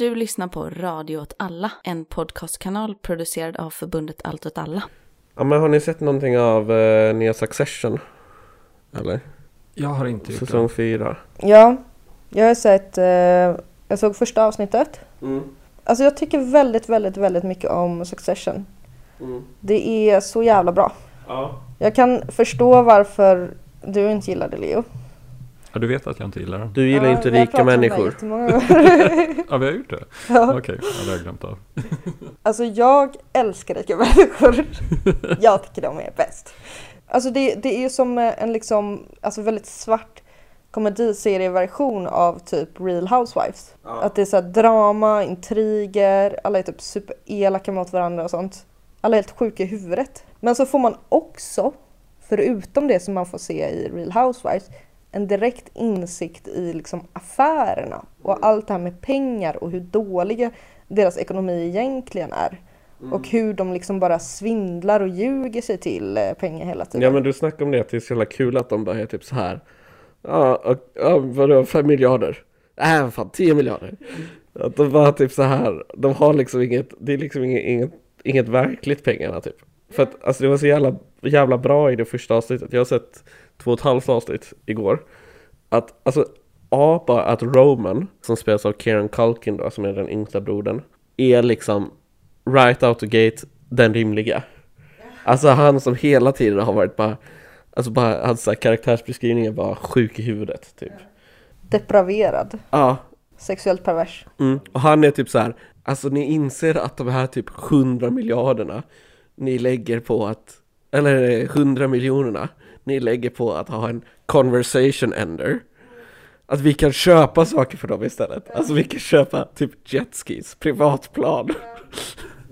Du lyssnar på Radio åt alla, en podcastkanal producerad av förbundet Allt åt alla. Ja men har ni sett någonting av eh, nya Succession? Eller? Jag har inte gjort Säsong det. fyra. Ja, jag har sett, eh, jag såg första avsnittet. Mm. Alltså jag tycker väldigt, väldigt, väldigt mycket om Succession. Mm. Det är så jävla bra. Ja. Jag kan förstå varför du inte gillar det Leo. Ja, du vet att jag inte gillar den? Du gillar Ja, inte rika människor. Ja, vi har gjort det? ja. Okej, ja, det har jag glömt av. Alltså jag älskar rika människor. jag tycker de är bäst. Alltså det, det är ju som en liksom, alltså väldigt svart komediserieversion av typ Real Housewives. Att det är så här drama, intriger, alla är typ superelaka mot varandra och sånt. Alla är helt sjuka i huvudet. Men så får man också, förutom det som man får se i Real Housewives, en direkt insikt i liksom affärerna och allt det här med pengar och hur dåliga deras ekonomi egentligen är. Och hur de liksom bara svindlar och ljuger sig till eh, pengar hela tiden. Ja men du snackade om det, att det är så jävla kul att de bara är typ så här. Ja, och, ja vadå, fem miljarder? Nej, äh, fan, tio miljarder. Att de bara typ så här, de har liksom inget, det är liksom inget, inget, inget verkligt pengarna typ. För att alltså det var så jävla, jävla bra i det första avsnittet. Jag har sett två och ett halvt avsnitt igår. Att, alltså, A, bara att Roman, som spelas av Kieran Culkin då, som är den yngsta brodern, är liksom right out the gate den rimliga. Alltså han som hela tiden har varit bara, alltså bara, hans karaktärsbeskrivning är bara sjuk i huvudet typ. Depraverad, Ja, sexuellt pervers. mm. och han är typ så här, alltså ni inser att de här typ 100 miljarderna ni lägger på att, eller 100 miljonerna ni lägger på att ha en conversation ender. Att vi kan köpa saker för dem istället. Alltså vi kan köpa typ jetskis, privatplan.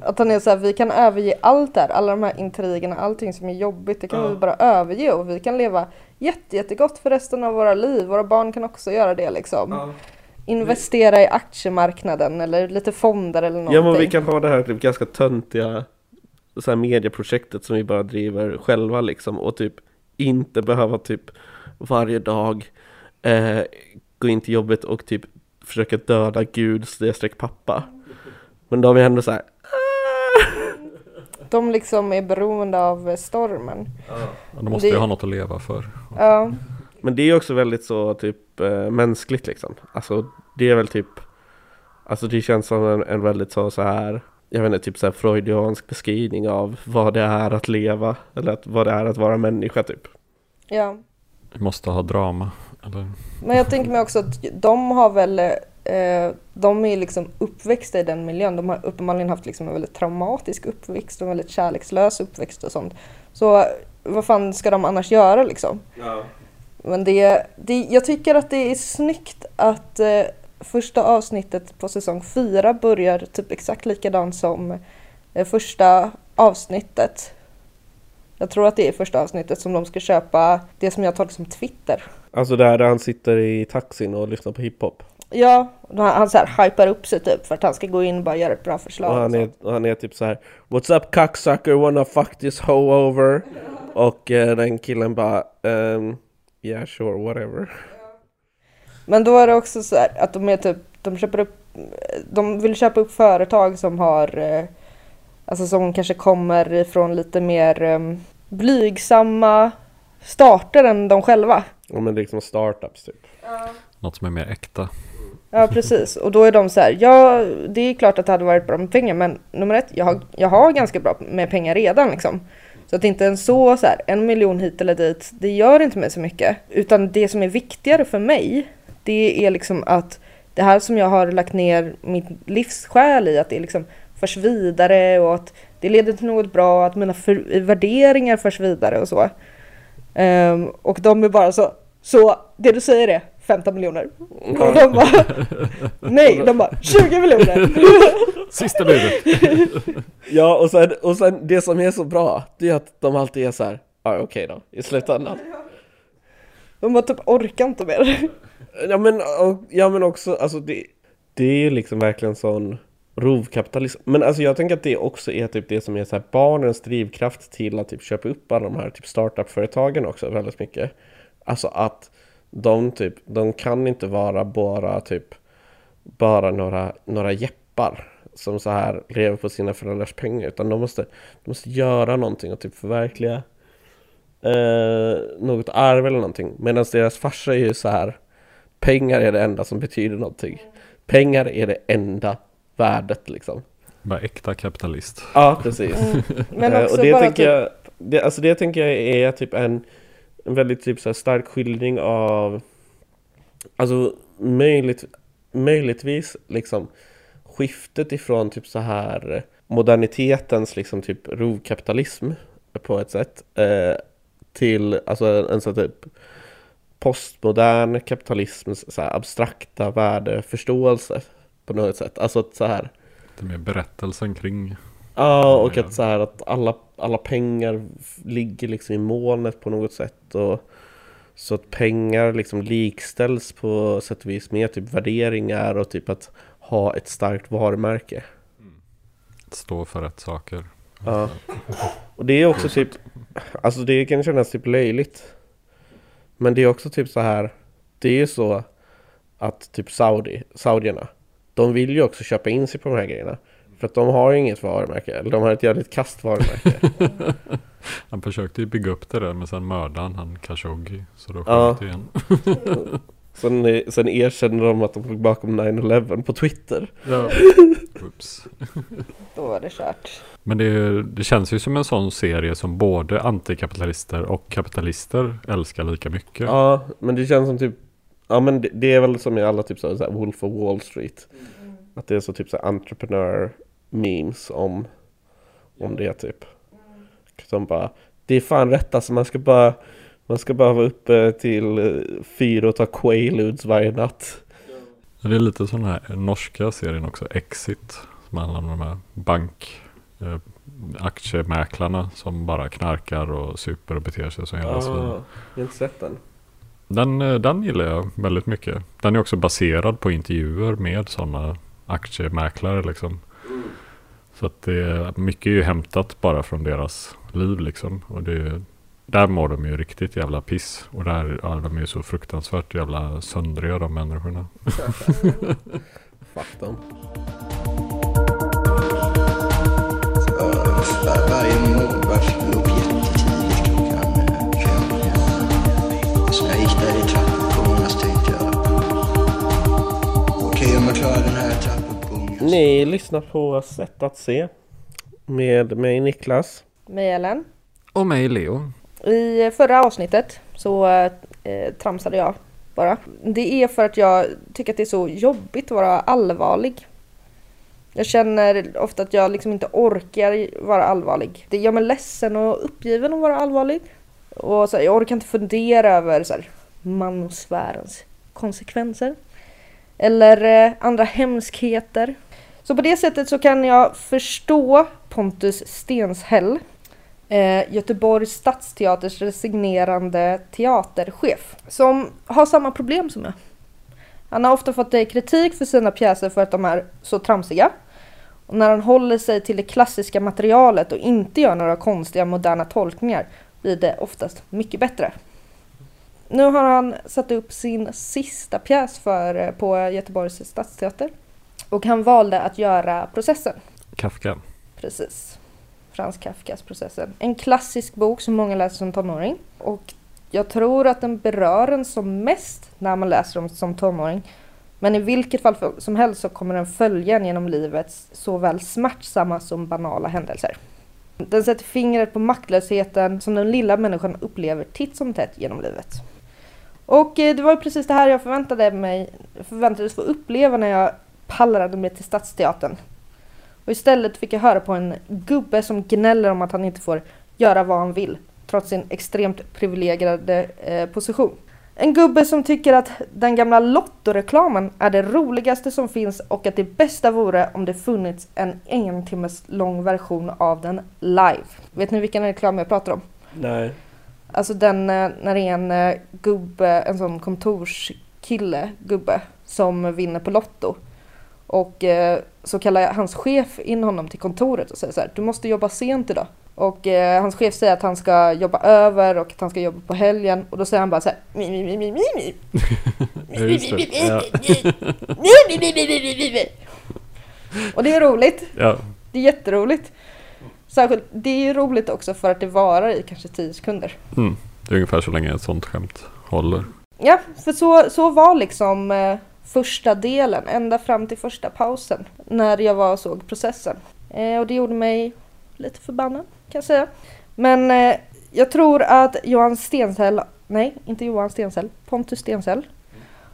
Att han är så här, vi kan överge allt där, alla de här intrigerna, allting som är jobbigt, det kan Ja. vi bara överge och vi kan leva jätte, jättegott för resten av våra liv. Våra barn kan också göra det liksom. Investera i aktiemarknaden eller lite fonder eller någonting. Ja men vi kan ha det här typ ganska töntiga så här medieprojektet som vi bara driver själva liksom och typ inte behöva typ varje dag eh, gå in till jobbet och typ försöka döda Gud snedstreck pappa. Men då har vi ändå så här. De liksom är beroende av stormen. Ja, de måste Det- ju ha något att leva för. Ja, Men det är också väldigt så typ eh, mänskligt liksom. Alltså det är väl typ Alltså det känns som en, en väldigt så, så här Jag vet inte, typ så här freudiansk beskrivning av vad det är att leva Eller att, vad det är att vara människa typ ja. Vi måste ha drama. Eller? Men jag tänker mig också att de har väl, eh, de är liksom uppväxta i den miljön. De har uppenbarligen haft liksom en väldigt traumatisk uppväxt och en väldigt kärlekslös uppväxt och sånt. Så vad fan ska de annars göra liksom? Men det, det, jag tycker att det är snyggt att eh, första avsnittet på säsong fyra börjar typ exakt likadant som eh, första avsnittet. Jag tror att det är första avsnittet som de ska köpa det som jag tolkar som Twitter. Alltså där, han sitter i taxin och lyssnar på hiphop Ja, han, så här hypar upp sig typ för att han ska gå in och bara göra ett bra förslag. och han, och är, och han är typ så här What's up cocksucker wanna fuck this hoe over? Och eh, den killen bara ehm, Yeah sure whatever Men då är det också så här att de är typ, de köper upp, de vill köpa upp företag som har, eh, alltså som kanske kommer ifrån lite mer eh, blygsamma starter än de själva. Ja men liksom startups typ Något som är mer äkta. Ja precis, och då är de så här, ja det är klart att det hade varit bra med pengar men nummer ett, jag har, jag har ganska bra med pengar redan liksom. Så att inte en så, så här, en miljon hit eller dit, det gör inte mig så mycket. Utan det som är viktigare för mig, det är liksom att det här som jag har lagt ner mitt livssjäl i, att det liksom förs vidare och att det leder till något bra, att mina för, värderingar förs vidare och så. Ehm, och de är bara så, så det du säger är 15 miljoner. Och de bara, nej, de bara 20 miljoner. Sista budet! Ja och sen, och sen det som är så bra Det är att de alltid är så här Ja okej då, i slutändan de bara typ orkar inte mer. Ja men, och, ja, men också, alltså det, det är ju liksom verkligen sån rovkapitalism. Men alltså jag tänker att det också är typ det som är så här barnens drivkraft till att typ köpa upp alla de här typ startup-företagen också väldigt mycket. Alltså att de typ, de kan inte vara bara typ bara några, några jeppar som så här lever på sina föräldrars pengar utan de måste, de måste göra någonting och typ förverkliga eh, något arv eller någonting medan deras farsa är ju så här pengar är det enda som betyder någonting pengar är det enda värdet liksom Bara äkta kapitalist. ja precis Mm. Men Eh, också och det bara tänker typ, jag, det, alltså det tänker jag är typ en, en väldigt typ så här stark skildring av Alltså möjligt, möjligtvis liksom skiftet ifrån typ så här modernitetens liksom typ rovkapitalism på ett sätt eh, till alltså en, sån typ postmodern kapitalisms så här abstrakta värdeförståelse på något sätt. Alltså att så här Det är mer berättelsen kring. Ja, och att så här att alla, alla pengar ligger liksom i molnet på något sätt och så att pengar liksom likställs på sätt och vis med typ värderingar och typ att ha ett starkt varumärke. Stå för rätt saker. Ja. Och det är också typ, alltså det kan kännas typ löjligt. Men det är också typ så här, det är ju så att typ Saudi, saudierna, de vill ju också köpa in sig på de här grejerna. För att de har ju inget varumärke, eller de har ett jävligt kast varumärke. Han försökte ju bygga upp det där men sen mördade han han Khashoggi. Så då Ja. sköt det igen. Sen, sen erkänner de att de låg bakom 9-11 på Twitter. Ja. Oops. då var det kört. Men det, det känns ju som en sån serie som både antikapitalister och kapitalister älskar lika mycket. Ja, men det känns som typ Ja men det, det är väl som i alla typ så här Wolf of Wall Street Att det är så typ så här entrepreneur memes om Om det typ Som bara Det är fan rätt alltså man ska bara Man ska bara vara uppe till eh, fyra och ta quaaludes varje natt Det är lite sån här norska serien också, Exit. Som handlar om de här bank eh, aktiemäklarna som bara knarkar och super och beter sig som jävla svin. Jag har inte sett den Den, eh, den gillar jag väldigt mycket. Den är också baserad på intervjuer med sådana aktiemäklare liksom. Så att det är mycket är ju hämtat bara från deras liv liksom. Och det, där mår de ju riktigt jävla piss. Och där ja, de är ju så fruktansvärt jävla söndriga de människorna. Fuck dem Var- Varje morgon skulle upp jättetidigt klockan fem. Så jag gick där i trappuppgången så tänkte jag okej om jag klarar den här trappuppgången Ni lyssnar på Sätt att se Med mig Niklas Med Ellen. Och mig Leo. I förra avsnittet så eh, tramsade jag bara. Det är för att jag tycker att det är så jobbigt att vara allvarlig. Jag känner ofta att jag liksom inte orkar vara allvarlig. Det gör mig ledsen och uppgiven att vara allvarlig. Och så här, jag orkar inte fundera över så här, manosfärens konsekvenser. Eller eh, andra hemskheter. Så på det sättet så kan jag förstå Pontus Stenshäll eh, Göteborgs stadsteaters resignerande teaterchef som har samma problem som jag. Han har ofta fått eh, kritik för sina pjäser för att de är så tramsiga. Och när han håller sig till det klassiska materialet och inte gör några konstiga moderna tolkningar blir det oftast mycket bättre. Nu har han satt upp sin sista pjäs för, eh, på Göteborgs stadsteater. Och han valde att göra processen. Kafka. Precis. Frans Kafkas Processen. En klassisk bok som många läser som tonåring. Och jag tror att den berör en som mest när man läser den som tonåring. Men i vilket fall som helst så kommer den följa en genom livets såväl smärtsamma som banala händelser. Den sätter fingret på maktlösheten som den lilla människan upplever titt som tätt genom livet. Och eh, det var precis det här jag förväntade mig, förväntades få uppleva när jag pallrade mig till Stadsteatern. Och istället fick jag höra på en gubbe som gnäller om att han inte får göra vad han vill, trots sin extremt privilegierade eh, position. En gubbe som tycker att den gamla Lotto-reklamen är det roligaste som finns och att det bästa vore om det funnits en en timmes lång version av den live. Vet ni vilken reklam jag pratar om? Nej Alltså den eh, när det är en eh, gubbe, en sån kontorskille, gubbe, som vinner på Lotto. Och eh, så kallar hans chef in honom till kontoret och säger så här, du måste jobba sent idag. Och eh, hans chef säger att han ska jobba över och att han ska jobba på helgen. Och då säger han bara så här. "Mi, mi, mi, mi, mi, mi." Ja, just det. Ja. Och det är roligt. Ja. Det är jätteroligt. Särskilt, det är ju roligt också för att det varar i kanske 10 sekunder. Mm. Det är ungefär så länge ett sånt skämt håller. Ja, för så, så var liksom eh, första delen, ända fram till första pausen. När jag var och såg processen. Eh, och det gjorde mig lite förbannad kan jag säga. Men eh, jag tror att Johan Stensell, nej inte Johan Stensell, Pontus Stensell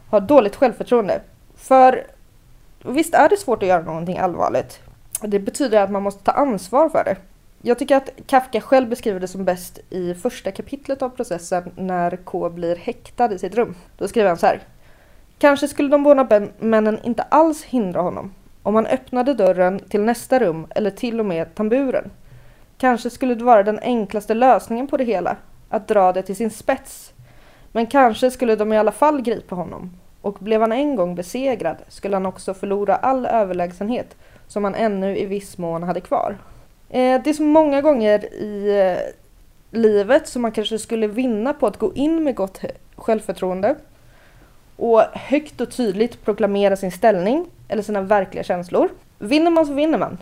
har dåligt självförtroende. För visst är det svårt att göra någonting allvarligt. Det betyder att man måste ta ansvar för det. Jag tycker att Kafka själv beskriver det som bäst i första kapitlet av processen när K blir häktad i sitt rum. Då skriver han så här. Kanske skulle de båda männen inte alls hindra honom om han öppnade dörren till nästa rum eller till och med tamburen. Kanske skulle det vara den enklaste lösningen på det hela, att dra det till sin spets. Men kanske skulle de i alla fall gripa honom. Och blev han en gång besegrad skulle han också förlora all överlägsenhet som han ännu i viss mån hade kvar. Eh, det är så många gånger i eh, livet som man kanske skulle vinna på att gå in med gott självförtroende och högt och tydligt proklamera sin ställning eller sina verkliga känslor. Vinner man så vinner man.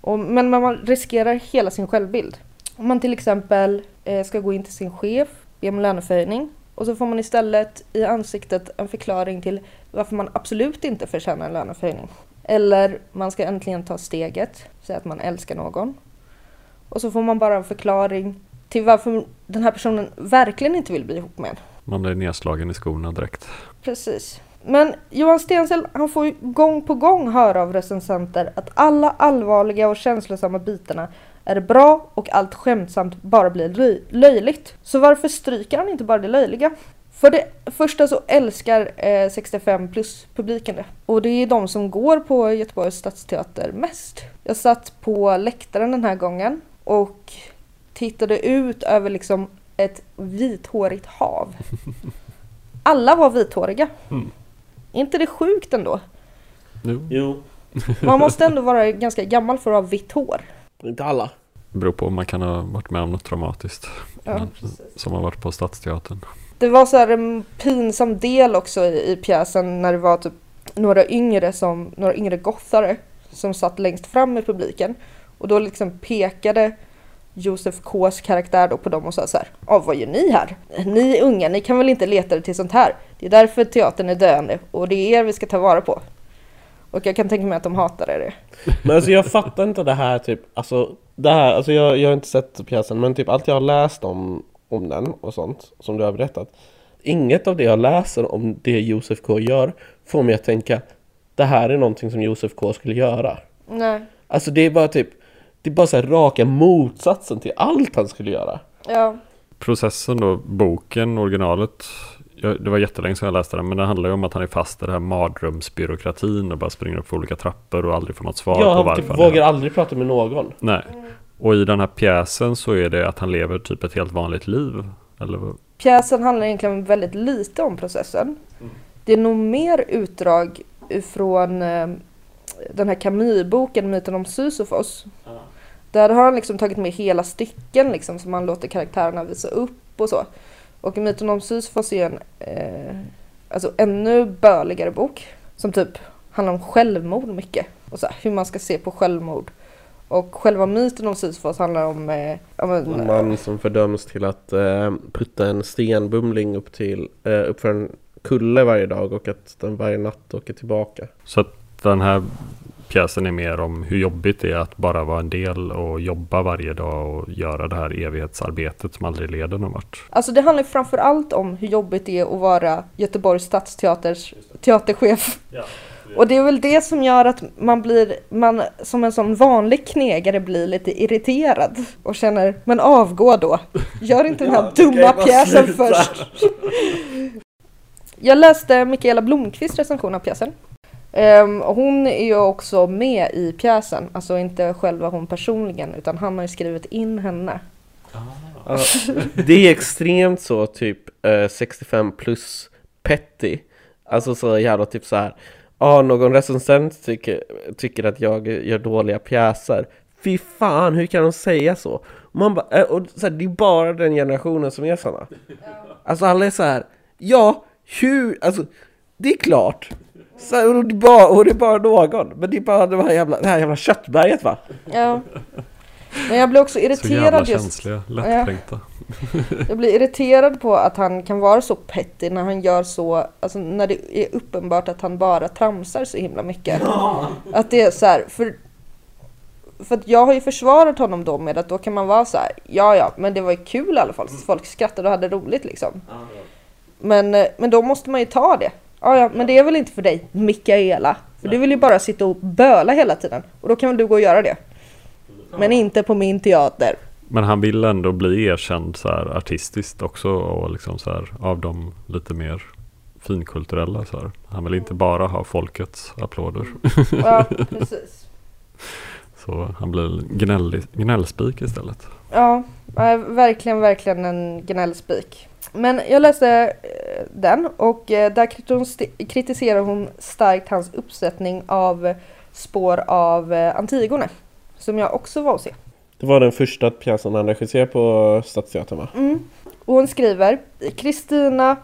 Och, men man riskerar hela sin självbild. Om man till exempel eh, ska gå in till sin chef, be om löneförhöjning och så får man istället i ansiktet en förklaring till varför man absolut inte förtjänar en löneförhöjning. Eller man ska äntligen ta steget, säga att man älskar någon. Och så får man bara en förklaring till varför den här personen verkligen inte vill bli ihop med en. Man blir nedslagen i skorna direkt. Precis. Men Johan Stensel, han får ju gång på gång höra av recensenter att alla allvarliga och känslosamma bitarna är bra och allt skämtsamt bara blir löj- löjligt. Så varför stryker han inte bara det löjliga? För det första så älskar eh, 65 plus publiken det. Och det är de som går på Göteborgs stadsteater mest. Jag satt på läktaren den här gången och tittade ut över liksom ett vithårigt hav. Alla var vithåriga. Mm. Är inte det sjukt ändå? Jo. Jo, Man måste ändå vara ganska gammal för att ha vitt hår. inte alla. Det beror på om man kan ha varit med om något traumatiskt. Ja, som har varit på Stadsteatern. Det var så här en pinsam del också i, i pjäsen när det var typ några yngre, som, några yngre gothare som satt längst fram i publiken. Och då liksom pekade Josef Ks karaktär då på dem och sa så här. "Ja, vad gör ni här? Ni unga, ni kan väl inte leta er till sånt här? Det är därför teatern är döende och det är er vi ska ta vara på. Och jag kan tänka mig att de hatade det. Men alltså jag fattar inte det här typ, alltså det här, alltså jag, jag har inte sett pjäsen men typ allt jag har läst om, om den och sånt som du har berättat Inget av det jag läser om det Josef K gör får mig att tänka Det här är någonting som Josef K skulle göra Nej, Alltså det är bara typ Det är bara så här raka motsatsen till allt han skulle göra ja, Processen då, boken, originalet. Jag, det var jättelänge sedan jag läste den. Men det handlar ju om att han är fast i den här mardrömsbyråkratin. Och bara springer upp för olika trappor och aldrig får något svar på Jag varför typ han vågar aldrig prata med någon Nej. Och i den här pjäsen så är det att han lever typ ett helt vanligt liv. Eller? Pjäsen handlar egentligen väldigt lite om processen. Det är nog mer utdrag från eh, den här Camus-boken Myten om Sisyfos. Där har han liksom tagit med hela stycken liksom som han låter karaktärerna visa upp och så. Och Myten om Sisyfos är en eh, alltså ännu böligare bok som typ handlar om självmord mycket och så här, hur man ska se på självmord. Och själva myten om Sisyfos handlar om eh, men, En man som fördöms till att eh, putta en stenbumling upp, till, eh, upp för en kulle varje dag och att den varje natt åker tillbaka. Så att den här pjäsen är mer om hur jobbigt det är att bara vara en del och jobba varje dag och göra det här evighetsarbetet som aldrig leder någon vart. Alltså det handlar framför allt om hur jobbigt det är att vara Göteborgs stadsteaters teaterchef. Och det är väl det som gör att man blir, man som en sån vanlig knegare blir lite irriterad och känner, men avgå då. Gör inte den här Ja, dumma pjäsen först. Jag läste Mikaela Blomqvists recension av pjäsen. Och hon är ju också med i pjäsen, alltså inte själva hon personligen utan han har ju skrivit in henne. Ja, det är extremt så typ eh, 65 plus petty. Alltså så jävla typ så här. Ja, någon recensent tycker, tycker att jag gör dåliga pjäser. Fy fan, hur kan de säga så? Man bara, eh, och så här, det är bara den generationen som är såna. Alltså alla är så här, ja, hur, alltså det är klart. Så här, och, det bara, och det är bara någon, men det är bara det här jävla, det här jävla köttberget va? Ja. Men jag blir också Så jävla irriterad just känsliga, lättkränkta. Jag blir irriterad på att han kan vara så petty när han gör så, alltså när det är uppenbart att han bara tramsar så himla mycket. Att det är så här, för, för att jag har ju försvarat honom då med att då kan man vara så här, ja ja, men det var ju kul i alla fall, folk skrattade och hade roligt liksom. Men, eh, men då måste man ju ta det. Ja ja, men det är väl inte för dig, Mikaela. För du vill ju bara sitta och böla hela tiden. Och då kan väl du gå och göra det. Men inte på min teater. Men han vill ändå bli erkänd så här artistiskt också och liksom så här av de lite mer finkulturella så här. Han vill inte bara ha folkets applåder. Ja, precis. Så han blir gnällig, gnällspik istället. Ja, verkligen, verkligen en gnällspik. Men jag läste eh, den och eh, där kritis- kritiserar hon starkt hans uppsättning av spår av eh, Antigone. Som jag också var och se. Det var den första pjäsen han regisserade på Stadsteatern va? Mm. Och hon skriver Kristina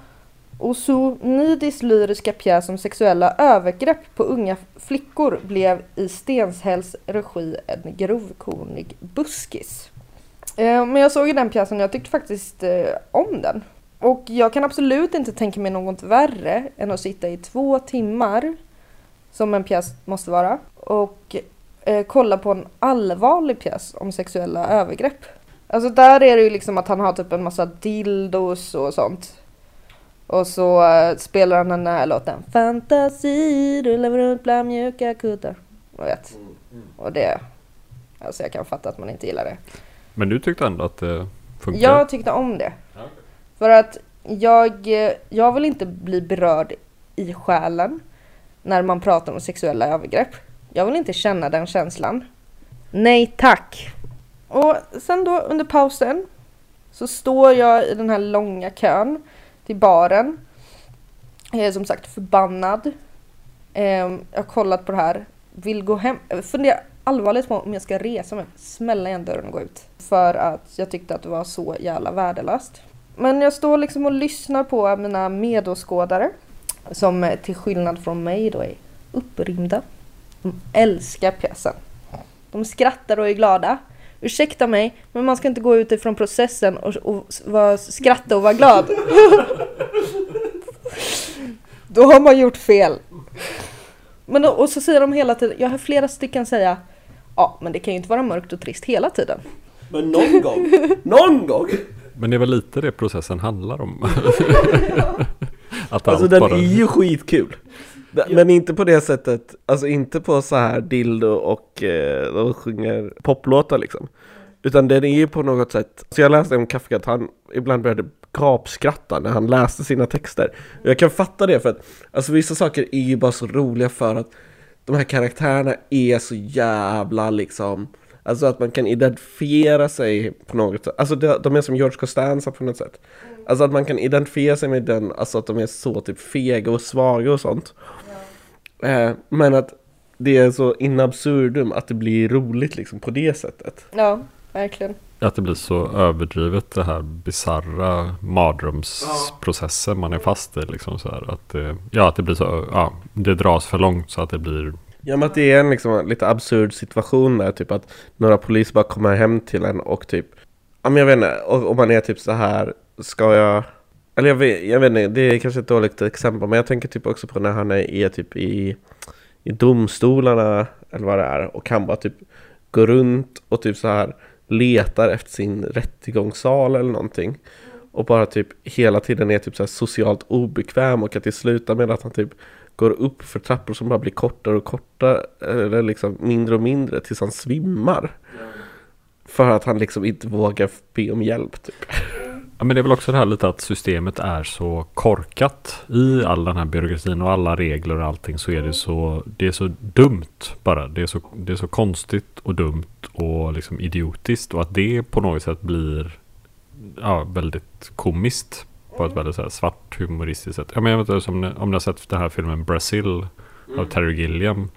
Osonidis lyriska pjäs om sexuella övergrepp på unga flickor blev i Stenshälls regi en grovkornig buskis. Eh, Men jag såg ju den pjäsen och jag tyckte faktiskt eh, om den. Och jag kan absolut inte tänka mig något värre än att sitta i två timmar, som en pjäs måste vara, och eh, kolla på en allvarlig pjäs om sexuella övergrepp. Alltså där är det ju liksom att han har typ en massa dildos och sånt. Och så spelar han den här låten Fantasi rullar runt bland mjuka kuddar. Jag vet. Och det... Alltså jag kan fatta att man inte gillar det. Men du tyckte ändå att det funkade? Jag tyckte om det. För att jag, eh, jag vill inte bli berörd i själen när man pratar om sexuella övergrepp. Jag vill inte känna den känslan. Nej tack! Och sen då under pausen så står jag i den här långa kön till baren. Jag är som sagt förbannad. Ehm, jag har kollat på det här. Vill gå hem. Eh, funderar allvarligt på om jag ska resa mig, smälla igen dörren och gå ut. För att jag tyckte att det var så jävla värdelöst. Men jag står liksom och lyssnar på mina medåskådare. Som eh, till skillnad från mig då är upprymda. De älskar pjäsen. De skrattar och är glada. Ursäkta mig, men man ska inte gå utifrån processen och, och var, skratta och vara glad. Då har man gjort fel. Men då, och så säger de hela tiden, jag har flera stycken säga Ja, men det kan ju inte vara mörkt och trist hela tiden. Men någon gång, någon gång! Men det är väl lite det processen handlar om? att Alltså allt den bara... är ju skitkul. Men inte på det sättet, alltså inte på så här dildo och eh, de sjunger poplåtar liksom. Utan den är ju på något sätt, så jag läste om Kafka att han ibland började gapskratta när han läste sina texter. Och jag kan fatta det för att, alltså vissa saker är ju bara så roliga för att de här karaktärerna är så jävla liksom Alltså att man kan identifiera sig på något sätt. Alltså de, är som George Costanza på något sätt. Alltså att man kan identifiera sig med den, alltså att de är så typ fega och svaga och sånt. Eh, men att det är så in absurdum att det blir roligt liksom på det sättet. Ja, verkligen. Att det blir så överdrivet det här bizarra mardrömsprocessen man är fast i. Liksom så här, att, det, ja, att det blir så, ja, det dras för långt så att det blir Ja men att det är en liksom lite absurd situation där typ att några poliser bara kommer hem till en och typ Ja men jag vet inte, och man är typ så här Ska jag Eller jag vet, jag vet inte, det är kanske ett dåligt exempel Men jag tänker typ också på när han är, typ i I domstolarna Eller vad det är Och han bara typ Går runt och typ så här Letar efter sin rättegångssal eller någonting Och bara typ hela tiden är typ så socialt obekväm Och att det slutar med att han typ går upp för trappor som bara blir kortare och kortare eller liksom mindre och mindre tills han svimmar. För att han liksom inte vågar be om hjälp typ. Ja men det är väl också det här lite att systemet är så korkat i all den här byråkratin och alla regler och allting så är det så Det är så dumt bara. Det är så, det är så konstigt och dumt och liksom idiotiskt och att det på något sätt blir ja, väldigt komiskt på ett väldigt så här svart humoristiskt sätt. Ja, men jag vet inte som, ni- om ni har sett den här filmen Brazil av Terry Gilliam.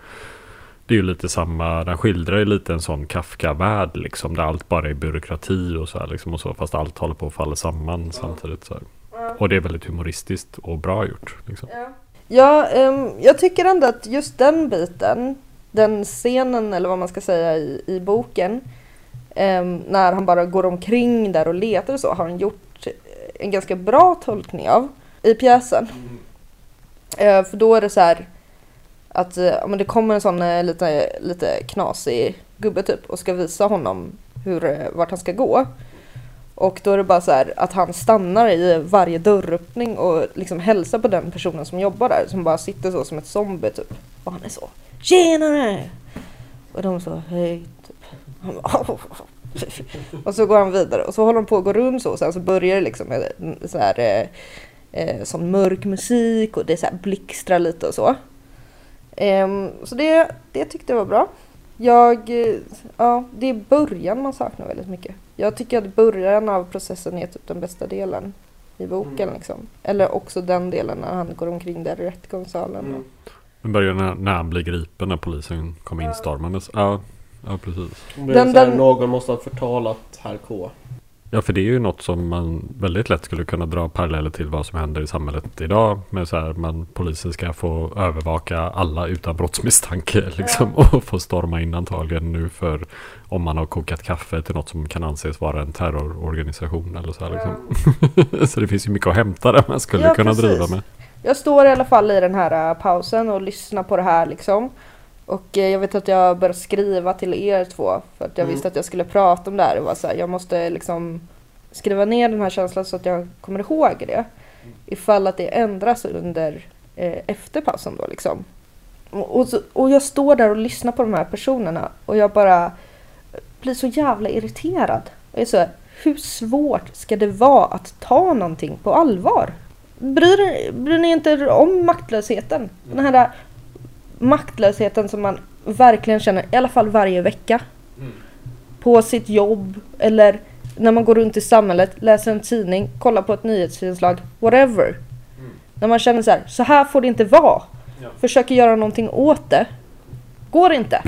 Det är ju lite samma, den skildrar ju lite en sån Kafka-värld liksom. Där allt bara är byråkrati och så här liksom. Och så, fast allt håller på att falla samman samtidigt. Så här. Och det är väldigt humoristiskt och bra gjort. Liksom. Ja, ehm, jag tycker ändå att just den biten, den scenen eller vad man ska säga i, i boken, ehm, när han bara går omkring där och letar och så, har han gjort en ganska bra tolkning av i pjäsen. Eh, för då är det så här att eh, men det kommer en sån eh, lite, lite knasig gubbe typ och ska visa honom hur, eh, vart han ska gå. Och då är det bara så här att han stannar i varje dörröppning och liksom hälsar på den personen som jobbar där som bara sitter så som ett zombie typ. Och han är så Tjenare! Och de så hej typ. Han bara, och så går han vidare och så håller de på att gå runt så och sen så börjar det liksom med så här eh, eh, sån mörk musik och det så här blixtrar lite och så. Ehm, så det, det tyckte jag var bra. Jag, eh, ja, det är början man saknar väldigt mycket. Jag tycker att början av processen är typ den bästa delen i boken liksom. Eller också den delen när han går omkring där i rättegångssalen. Mm. Men börjar när, när han blir gripen när polisen kommer instormandes. Ja, ja precis. Den- den- Någon måste ha förtalat herr K. Ja, för det är ju något som man väldigt lätt skulle kunna dra paralleller till vad som händer i samhället idag. Med så här, man, polisen ska få övervaka alla utan brottsmisstanke liksom. Och få storma in antagligen nu för om man har kokat kaffe till något som kan anses vara en terrororganisation eller så här liksom. så det finns ju mycket att hämta där man skulle Ja, kunna precis. driva med. Jag står i alla fall i den här äh, pausen och lyssnar på det här liksom. Och eh, jag vet att jag började skriva till er två för att jag Mm. visste att jag skulle prata om det här. Det var så här, jag måste liksom skriva ner den här känslan så att jag kommer ihåg det. Ifall att det ändras under eh, efter pausen då liksom. Och, och, så, och jag står där och lyssnar på de här personerna och jag bara blir så jävla irriterad. Jag är så här, hur svårt ska det vara att ta någonting på allvar? Bryr, bryr ni inte om maktlösheten? Den här maktlösheten som man verkligen känner, i alla fall varje vecka. På sitt jobb eller när man går runt i samhället, läser en tidning, kollar på ett nyhetsinslag, whatever. När man känner så här, så här får det inte vara. Försöker göra någonting åt det. Går inte.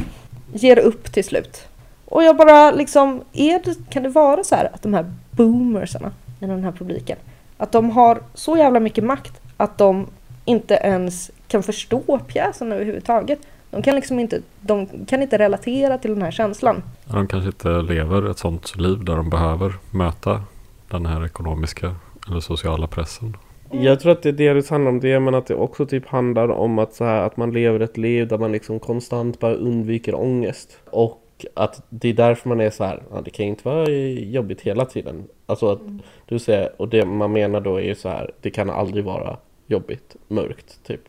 Ger upp till slut. Och jag bara liksom, är det, kan det vara så här att de här boomersarna i den här publiken, att de har så jävla mycket makt att de inte ens kan förstå pjäsen överhuvudtaget. De kan liksom inte, de kan inte relatera till den här känslan. De kanske inte lever ett sånt liv där de behöver möta den här ekonomiska eller sociala pressen. Jag tror att det delvis handlar om det men att det också typ handlar om att, så här, att man lever ett liv där man liksom konstant bara undviker ångest. Och att det är därför man är så här, ja, det kan ju inte vara jobbigt hela tiden. Alltså att du säger, och det man menar då är ju så här, det kan aldrig vara jobbigt, mörkt typ.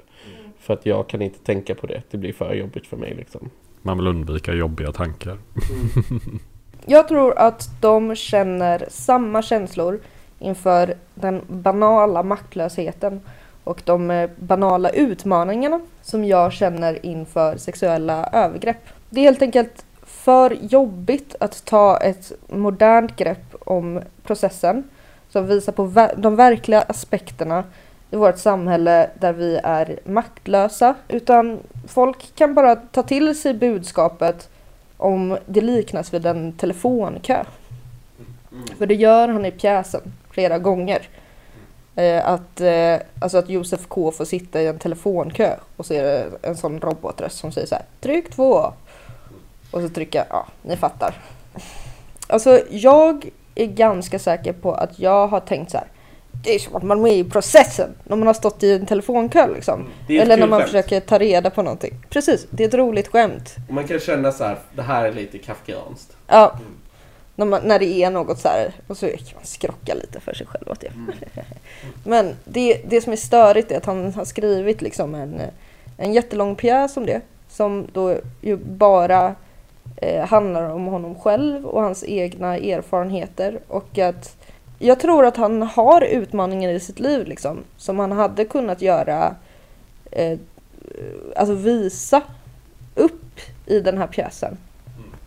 För att jag kan inte tänka på det, det blir för jobbigt för mig liksom. Man vill undvika jobbiga tankar. Jag tror att de känner samma känslor inför den banala maktlösheten och de eh, banala utmaningarna som jag känner inför sexuella övergrepp. Det är helt enkelt för jobbigt att ta ett modernt grepp om processen som visar på de verkliga aspekterna i vårt samhälle där vi är maktlösa. Utan folk kan bara ta till sig budskapet om det liknas vid en telefonkö. För det gör han i pjäsen flera gånger. Eh, att, eh, alltså att Josef K får sitta i en telefonkö och så är det en sån robotröst som säger så här Tryck två! Och så trycker jag, ja, ni fattar. Alltså jag är ganska säker på att jag har tänkt så här. Det är som att man är med i processen när man har stått i en telefonkö liksom. Ett Eller när man skämt. försöker ta reda på någonting. Precis, det är ett roligt skämt. Och man kan känna så här, det här är lite kafkianskt. Ja. När, man, när det är något så här och så kan man skrocka lite för sig själv åt det. Men det, det som är störigt är att han har skrivit liksom en, en jättelång pjäs om det. Som då ju bara eh, handlar om honom själv och hans egna erfarenheter. Och att jag tror att han har utmaningar i sitt liv liksom. Som han hade kunnat göra, eh, alltså visa upp i den här pjäsen.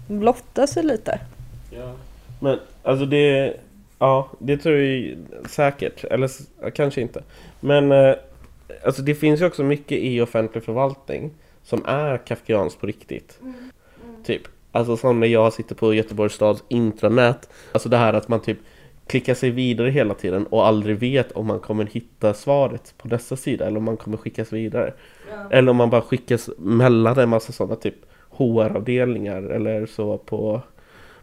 Blotta sig lite. Men alltså det, ja det tror jag ju säkert, eller kanske inte. Men eh, alltså det finns ju också mycket i offentlig förvaltning som är kafkianskt på riktigt. Typ. Alltså som när jag sitter på Göteborgs stads intranät. Alltså det här att man typ klickar sig vidare hela tiden och aldrig vet om man kommer hitta svaret på nästa sida eller om man kommer skickas vidare. Eller om man bara skickas mellan en massa sådana typ HR-avdelningar eller så på,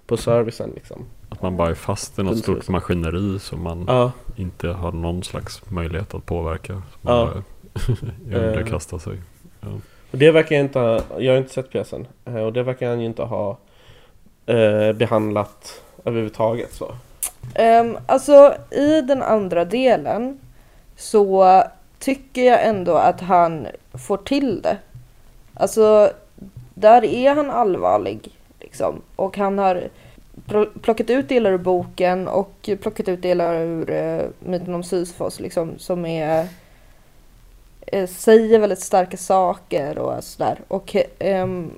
på servicen liksom. Att man bara är fast i något Precis. stort maskineri som man Ja, inte har någon slags möjlighet att påverka. Som Ja. man bara underkastar sig. och det verkar jag inte ha, jag har inte sett pjäsen. eh, Och det verkar han ju inte ha eh, behandlat överhuvudtaget så. Um, alltså i den andra delen så tycker jag ändå att han får till det. Alltså där är han allvarlig liksom. Och han har plockat ut delar ur boken och plockat ut delar ur uh, myten om Sisyfos liksom som är uh, säger väldigt starka saker och sådär. Och um,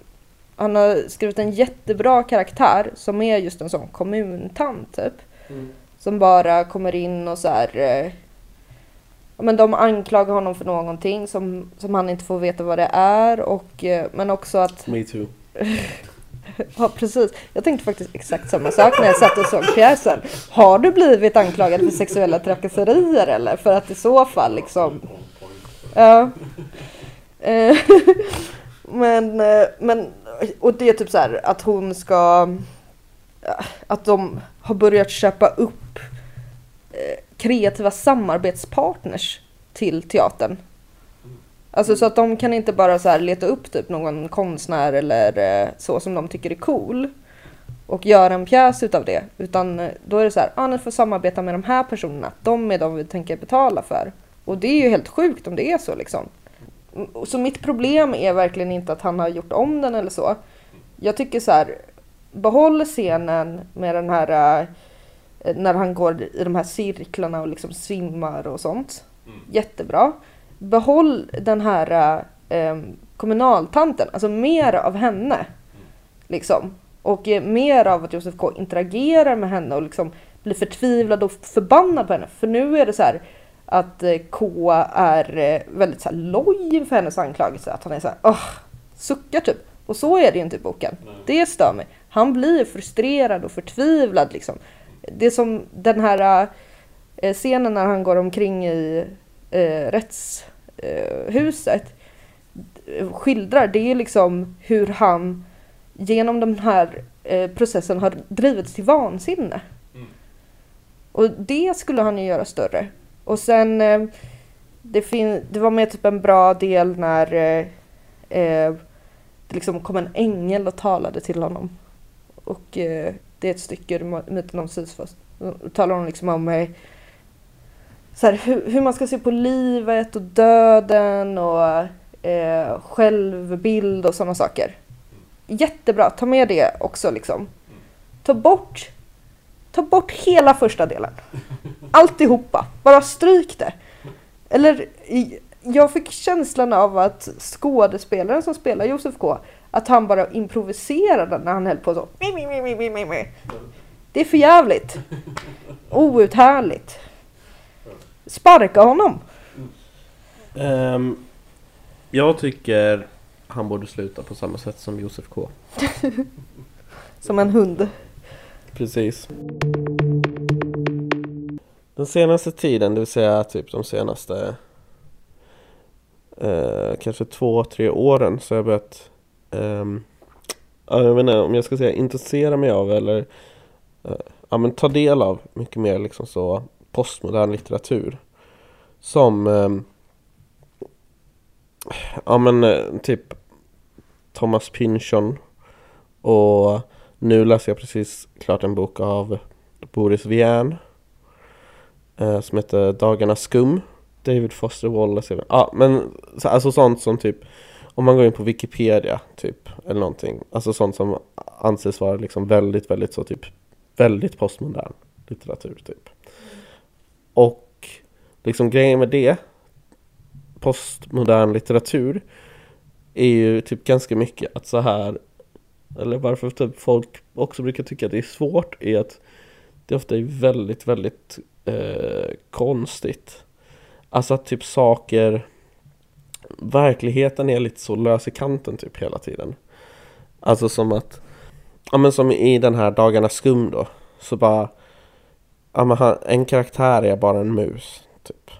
han har skrivit en jättebra karaktär som är just en sån kommuntant typ. Som bara kommer in och så här. Eh, men de anklagar honom för någonting som, som han inte får veta vad det är. Och, eh, men också att, Me too. ja precis. Jag tänkte faktiskt exakt samma sak när jag satt och såg pjäsen. Har du blivit anklagad för sexuella trakasserier eller? För att i så fall liksom. Ja. Eh, men, eh, men, och det är typ så här att hon ska att de har börjat köpa upp eh, kreativa samarbetspartners till teatern. Alltså så att de kan inte bara så här leta upp typ någon konstnär eller eh, så som de tycker är cool och göra en pjäs utav det. Utan eh, då är det så här, ah, ni får samarbeta med de här personerna. De är de vi tänker betala för. Och det är ju helt sjukt om det är så liksom. Mm, så mitt problem är verkligen inte att han har gjort om den eller så. Jag tycker så här, behåll scenen med den här eh, när han går i de här cirklarna och liksom svimmar och sånt. Jättebra. Behåll den här eh, kommunaltanten, alltså mer av henne. Liksom. Och eh, mer av att Josef K interagerar med henne och liksom blir förtvivlad och förbannad på henne. För nu är det så här att eh, K är väldigt så här loj inför hennes anklagelse. Att han är så här, åh, suckar typ. Och så är det ju inte i boken. Det stör mig. Han blir frustrerad och förtvivlad liksom. Det är som den här eh, scenen när han går omkring i eh, rättshuset eh, skildrar. Det är liksom hur han genom den här processen har drivits till vansinne. Och det skulle han ju göra större. Och sen det, fin- det var med typ en bra del när eh, det liksom kom en ängel och talade till honom. Och eh, det är ett stycke ur my- myten om Sisyfos. Då talar hon liksom om eh, så här, hur, hur man ska se på livet och döden och eh, självbild och sådana saker. Jättebra, ta med det också liksom. Ta bort, ta bort hela första delen. Alltihopa, bara stryk det. Eller jag fick känslan av att skådespelaren som spelar Josef K, att han bara improviserade när han höll på så. Det är för jävligt. Outhärdligt. Sparka honom. Ehm, jag tycker han borde sluta på samma sätt som Josef K. Som en hund. Precis. Den senaste tiden, det vill säga typ de senaste eh, kanske två, tre åren så har jag börjat um, jag vet inte om jag ska säga intressera mig av eller uh, ja, men ta del av mycket mer liksom så postmodern litteratur. Som um, ja men eh, typ Thomas Pynchon och nu läser jag precis klart en bok av Boris Vian eh, som heter Dagarna skum. David Foster Wallace. Ja, men alltså sånt som typ om man går in på Wikipedia typ eller någonting. Alltså sånt som anses vara liksom väldigt, väldigt så typ väldigt postmodern litteratur typ. Och liksom grejen med det postmodern litteratur är ju typ ganska mycket att så här eller varför typ folk också brukar tycka att det är svårt är att det ofta är väldigt, väldigt eh, konstigt. Alltså att typ saker verkligheten är lite så lös i kanten typ hela tiden. Alltså som att, ja men som i den här Dagarnas skum då, så bara, ja men han, en karaktär är bara en mus, typ.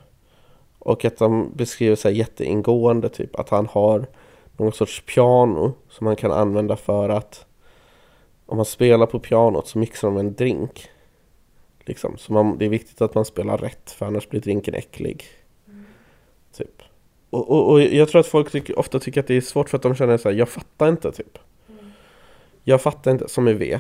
Och att de beskriver sig jätteingående, typ att han har någon sorts piano som han kan använda för att om man spelar på pianot så mixar de en drink. Liksom. Så man, det är viktigt att man spelar rätt för annars blir drinken äcklig. Och, och, och jag tror att folk tycker, ofta tycker att det är svårt för att de känner så här, jag fattar inte typ. Jag fattar inte, som i V,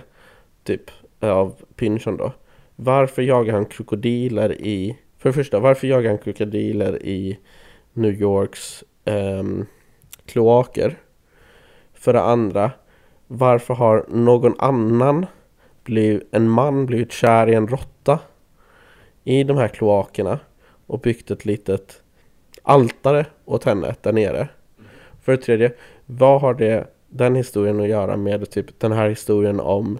typ, av Pynchon då. Varför jagar han krokodiler i, för det första, varför jagar han krokodiler i New Yorks ehm, kloaker? För det andra, varför har någon annan, bliv, en man blivit kär i en råtta i de här kloakerna och byggt ett litet altare åt henne där nere? För det tredje, vad har det den historien att göra med typ den här historien om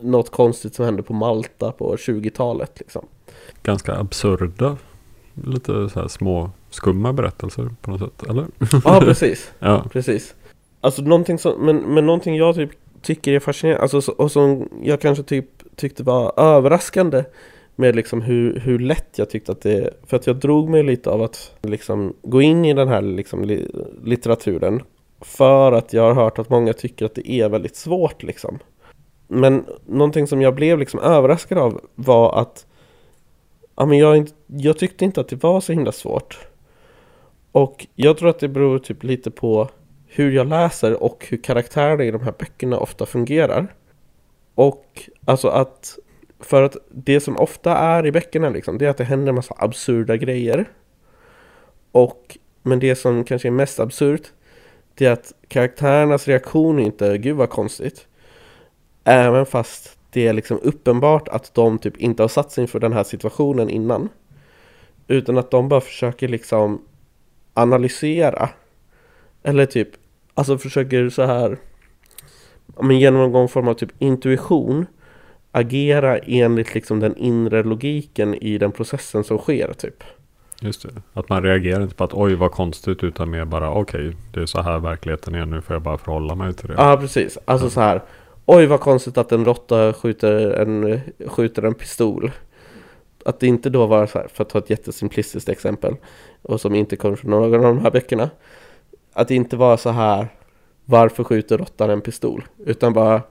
något konstigt som hände på Malta på 20-talet liksom? Ganska absurda, lite så här små skumma berättelser på något sätt, eller? Ja, precis. Ja, Precis. Alltså någonting som, men, men någonting jag typ tycker är fascinerande, alltså, så- och som jag kanske typ tyckte var överraskande med liksom hur, hur lätt jag tyckte att det, för att jag drog mig lite av att liksom gå in i den här liksom li, litteraturen för att jag har hört att många tycker att det är väldigt svårt liksom. Men någonting som jag blev liksom överraskad av var att ja, men jag, jag tyckte inte att det var så himla svårt. Och jag tror att det beror typ lite på hur jag läser och hur karaktärerna i de här böckerna ofta fungerar. Och alltså att för att det som ofta är i böckerna liksom, det är att det händer en massa absurda grejer. Och men det som kanske är mest absurt, det är att karaktärernas reaktion är inte gud vad konstigt. Även fast det är liksom uppenbart att de typ inte har satt sig inför den här situationen innan. Utan att de bara försöker liksom analysera eller typ, alltså försöker så här men genom någon form av typ intuition agera enligt liksom den inre logiken i den processen som sker typ. just det. Att man reagerar inte på att oj vad konstigt utan mer bara okej, det är så här verkligheten är nu får jag bara förhålla mig till det. Ja, precis. Alltså så här. Oj, vad konstigt att en råtta skjuter en, skjuter en pistol. Att det inte då var så här, för att ta ett jättesimplistiskt exempel, och som inte kommer från någon av de här böckerna. Att det inte var så här, varför skjuter råttan en pistol? Utan bara,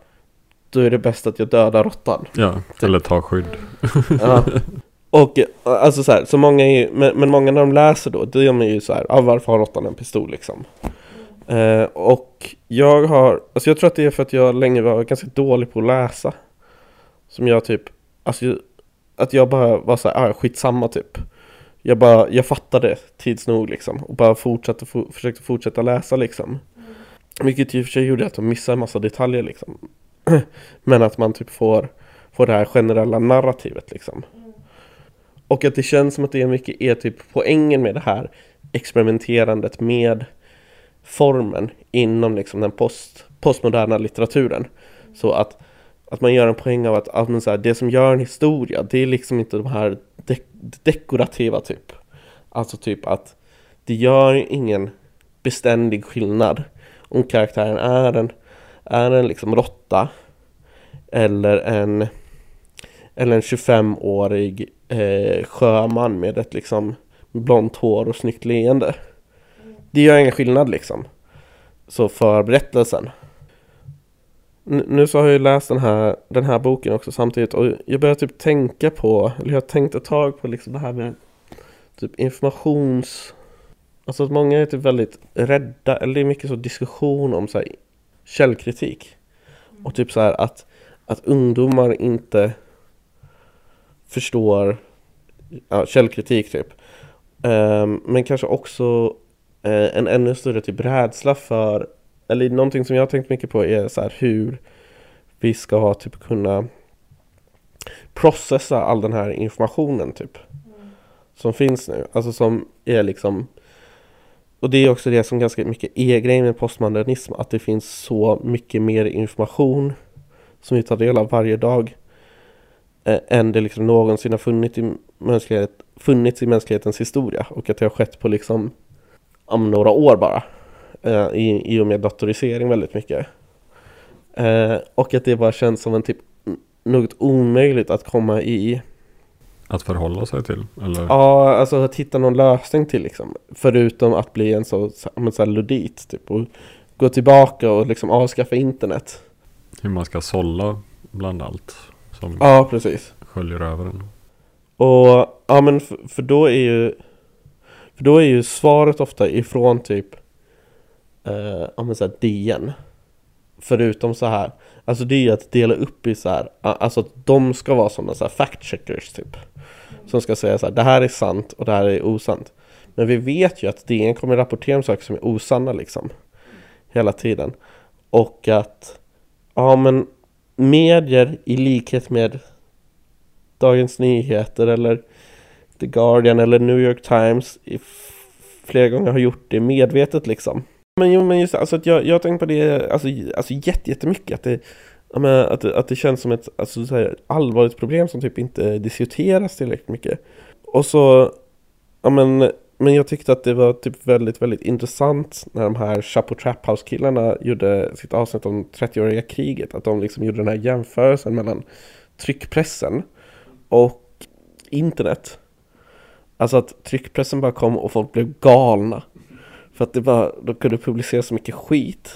då är det bäst att jag dödar råttan. Ja, eller ta skydd. Ja. Och alltså så här, så många är, ju- men, men många när de läser då, då är de ju så här, ah, varför har råttan en pistol liksom? Eh, och jag har, alltså jag tror att det är för att jag länge var ganska dålig på att läsa. Som jag typ, alltså att jag bara var så här, ah, skitsamma typ. Jag bara, jag fattade tids nog liksom och bara fortsatte, for, försökte fortsätta läsa liksom. Vilket i och för sig gjorde att de missade en massa detaljer liksom. Men att man typ får, får det här generella narrativet liksom. Och att det känns som att det är mycket är typ poängen med det här experimenterandet med formen inom liksom den post, postmoderna litteraturen. Så att, att man gör en poäng av att, att så här, det som gör en historia, det är liksom inte de här de- dekorativa typ. Alltså typ att det gör ingen beständig skillnad om karaktären är en, är en liksom råtta eller en eller en 25-årig eh, sjöman med ett liksom blont hår och snyggt leende. Det gör ingen skillnad liksom. Så för berättelsen. N- nu så har jag ju läst den här, den här boken också samtidigt och jag börjar typ tänka på, eller jag har tänkt ett tag på liksom det här med typ informations... Alltså att många är typ väldigt rädda, eller det är mycket så diskussion om så här källkritik. Och typ så här att, att ungdomar inte förstår ja, källkritik typ. Ehm, men kanske också eh, en ännu större typ rädsla för, eller någonting som jag har tänkt mycket på är så här hur vi ska typ kunna processa all den här informationen typ. Som finns nu, alltså som är liksom och det är också det som ganska mycket är grejen med postmodernism, att det finns så mycket mer information som vi tar del av varje dag eh, än det liksom någonsin har funnits i, mänsklighet, funnits i mänsklighetens historia och att det har skett på liksom om några år bara. Eh, i, I och med datorisering väldigt mycket. Eh, och att det bara känns som en typ något omöjligt att komma i. Att förhålla sig till? Eller? Ja, alltså att hitta någon lösning till liksom. Förutom att bli en så, så, men så här ludit typ. Och gå tillbaka och liksom avskaffa internet. Hur man ska sålla bland allt som Ja, precis. sköljer över en. Och ja men för, för då är ju För då är ju svaret ofta ifrån typ eh, Ja men såhär DN Förutom så här Alltså det är ju att dela upp i så här Alltså att de ska vara sådana så här fact checkers typ. Som ska säga så här Det här är sant och det här är osant. Men vi vet ju att DN kommer rapportera om saker som är osanna liksom. Hela tiden. Och att Ja men Medier i likhet med Dagens Nyheter eller The Guardian eller New York Times i flera gånger har gjort det medvetet liksom. Men jo, men just alltså att jag, jag tänker på det alltså, alltså jätte- jättemycket att det, ja, men, att, att det känns som ett alltså, så här, allvarligt problem som typ inte diskuteras tillräckligt mycket. Och så, ja men, men jag tyckte att det var typ väldigt, väldigt intressant när de här Chapo Trap House killarna gjorde sitt avsnitt om 30-åriga kriget. Att de liksom gjorde den här jämförelsen mellan tryckpressen och internet. Alltså att tryckpressen bara kom och folk blev galna. För att det bara, de kunde publicera så mycket skit.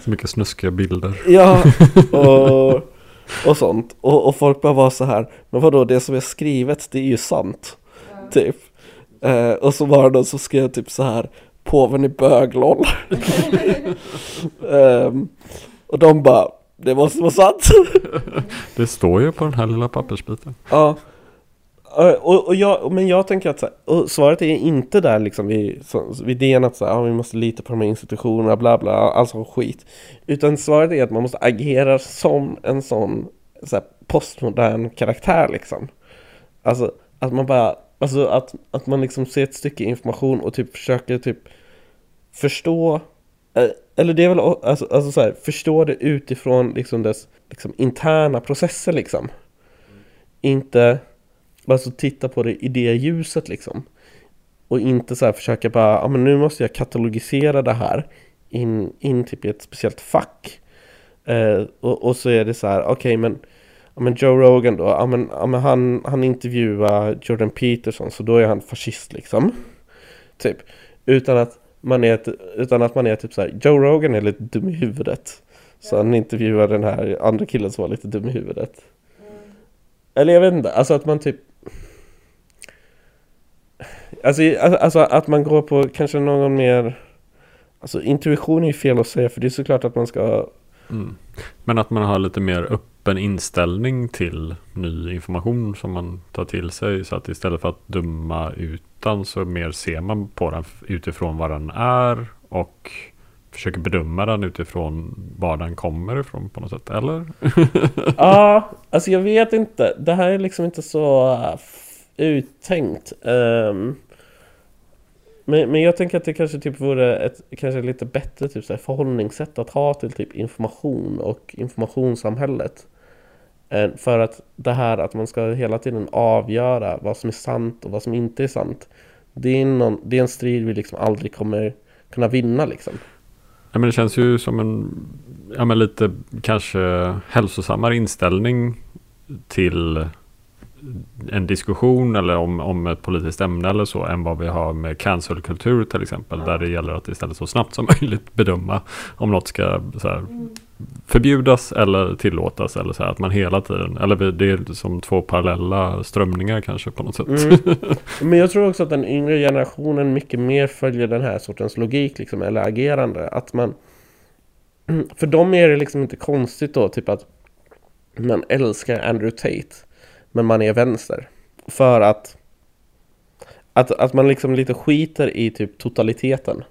Så mycket snuskiga bilder. Ja, och, och sånt. Och, och folk bara var så här, men vadå, det som är skrivet, det är ju sant. Typ. Eh, och så var det någon som skrev typ så här, påven är bögloll. Ehm, och de bara, det måste vara sant. Det står ju på den här lilla pappersbiten. Ja. Och, och jag, men jag tänker att så här, och svaret är inte där liksom vid, så, vid idén att så här, ja, vi måste lita på de här institutionerna, bla bla, alltså skit. Utan svaret är att man måste agera som en sån så här, postmodern karaktär liksom. Alltså att man bara, alltså att, att man liksom ser ett stycke information och typ försöker typ förstå eh, eller det är väl alltså, alltså så här, förstå det utifrån liksom dess liksom, interna processer liksom. Inte Alltså titta på det i det ljuset liksom. Och inte så här försöka bara, ja men nu måste jag katalogisera det här in, in typ i ett speciellt fack. Eh, och, och så är det så här, okej men, ja, men Joe Rogan då, ja men, ja, men han, han intervjuar Jordan Peterson så då är han fascist liksom. Typ. Utan att man är, utan att man är typ så här, Joe Rogan är lite dum i huvudet. Så han intervjuar den här andra killen som var lite dum i huvudet. Eller jag vet inte, alltså att man typ Alltså, alltså alltså att man går på kanske någon mer Alltså intuition är ju fel att säga för det är såklart att man ska Mm. Men att man har lite mer öppen inställning till ny information som man tar till sig. Så att istället för att döma utan så mer ser man på den utifrån vad den är. Och försöker bedöma den utifrån var den kommer ifrån på något sätt. Eller? Ja, alltså jag vet inte. Det här är liksom inte så äh, uttänkt. Ehm, men, men jag tänker att det kanske typ vore ett kanske lite bättre typ så här förhållningssätt att ha till typ information och informationssamhället. Eh, för att det här att man ska hela tiden avgöra vad som är sant och vad som inte är sant. Det är, någon, det är en strid vi liksom aldrig kommer kunna vinna liksom. Ja, men det känns ju som en ja, men lite kanske hälsosammare inställning till en diskussion eller om, om ett politiskt ämne eller så än vad vi har med cancelkultur till exempel. Där det gäller att istället så snabbt som möjligt bedöma om något ska här, förbjudas eller tillåtas. Eller så här, att man hela tiden, eller det är som två parallella strömningar kanske på något sätt. Mm. Men jag tror också att den yngre generationen mycket mer följer den här sortens logik liksom, eller agerande. Att man... För dem är det liksom inte konstigt då, typ att man älskar Andrew Tate, men man är vänster. För att... Att, att man liksom lite skiter i typ totaliteten.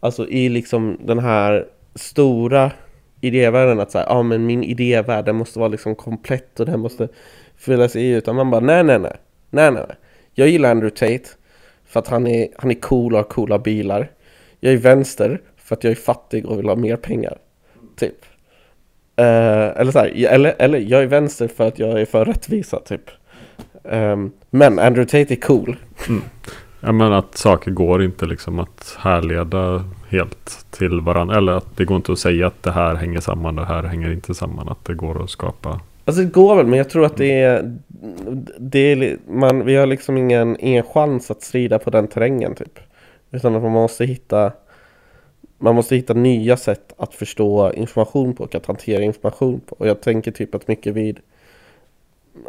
Alltså i liksom den här stora idévärlden att säga, ja men min idévärld den måste vara liksom komplett och den måste fyllas i utan man bara nej nej nej nej nej nej. Jag gillar Andrew Tate för att han är, han är cool och har coola bilar. Jag är vänster för att jag är fattig och vill ha mer pengar. Typ. Eh, eller så här, eller, eller jag är vänster för att jag är för rättvisa typ. Ehm, men Andrew Tate är cool. Ja, men att saker går inte liksom att härleda helt till varandra. Eller att det går inte att säga att det här hänger samman, det här hänger inte samman. Att det går att skapa. Alltså det går väl, men jag tror att det är, det är man, vi har liksom ingen, ingen chans att strida på den terrängen typ. Utan att man måste hitta, man måste hitta nya sätt att förstå information på och att hantera information på. Och jag tänker typ att mycket vid,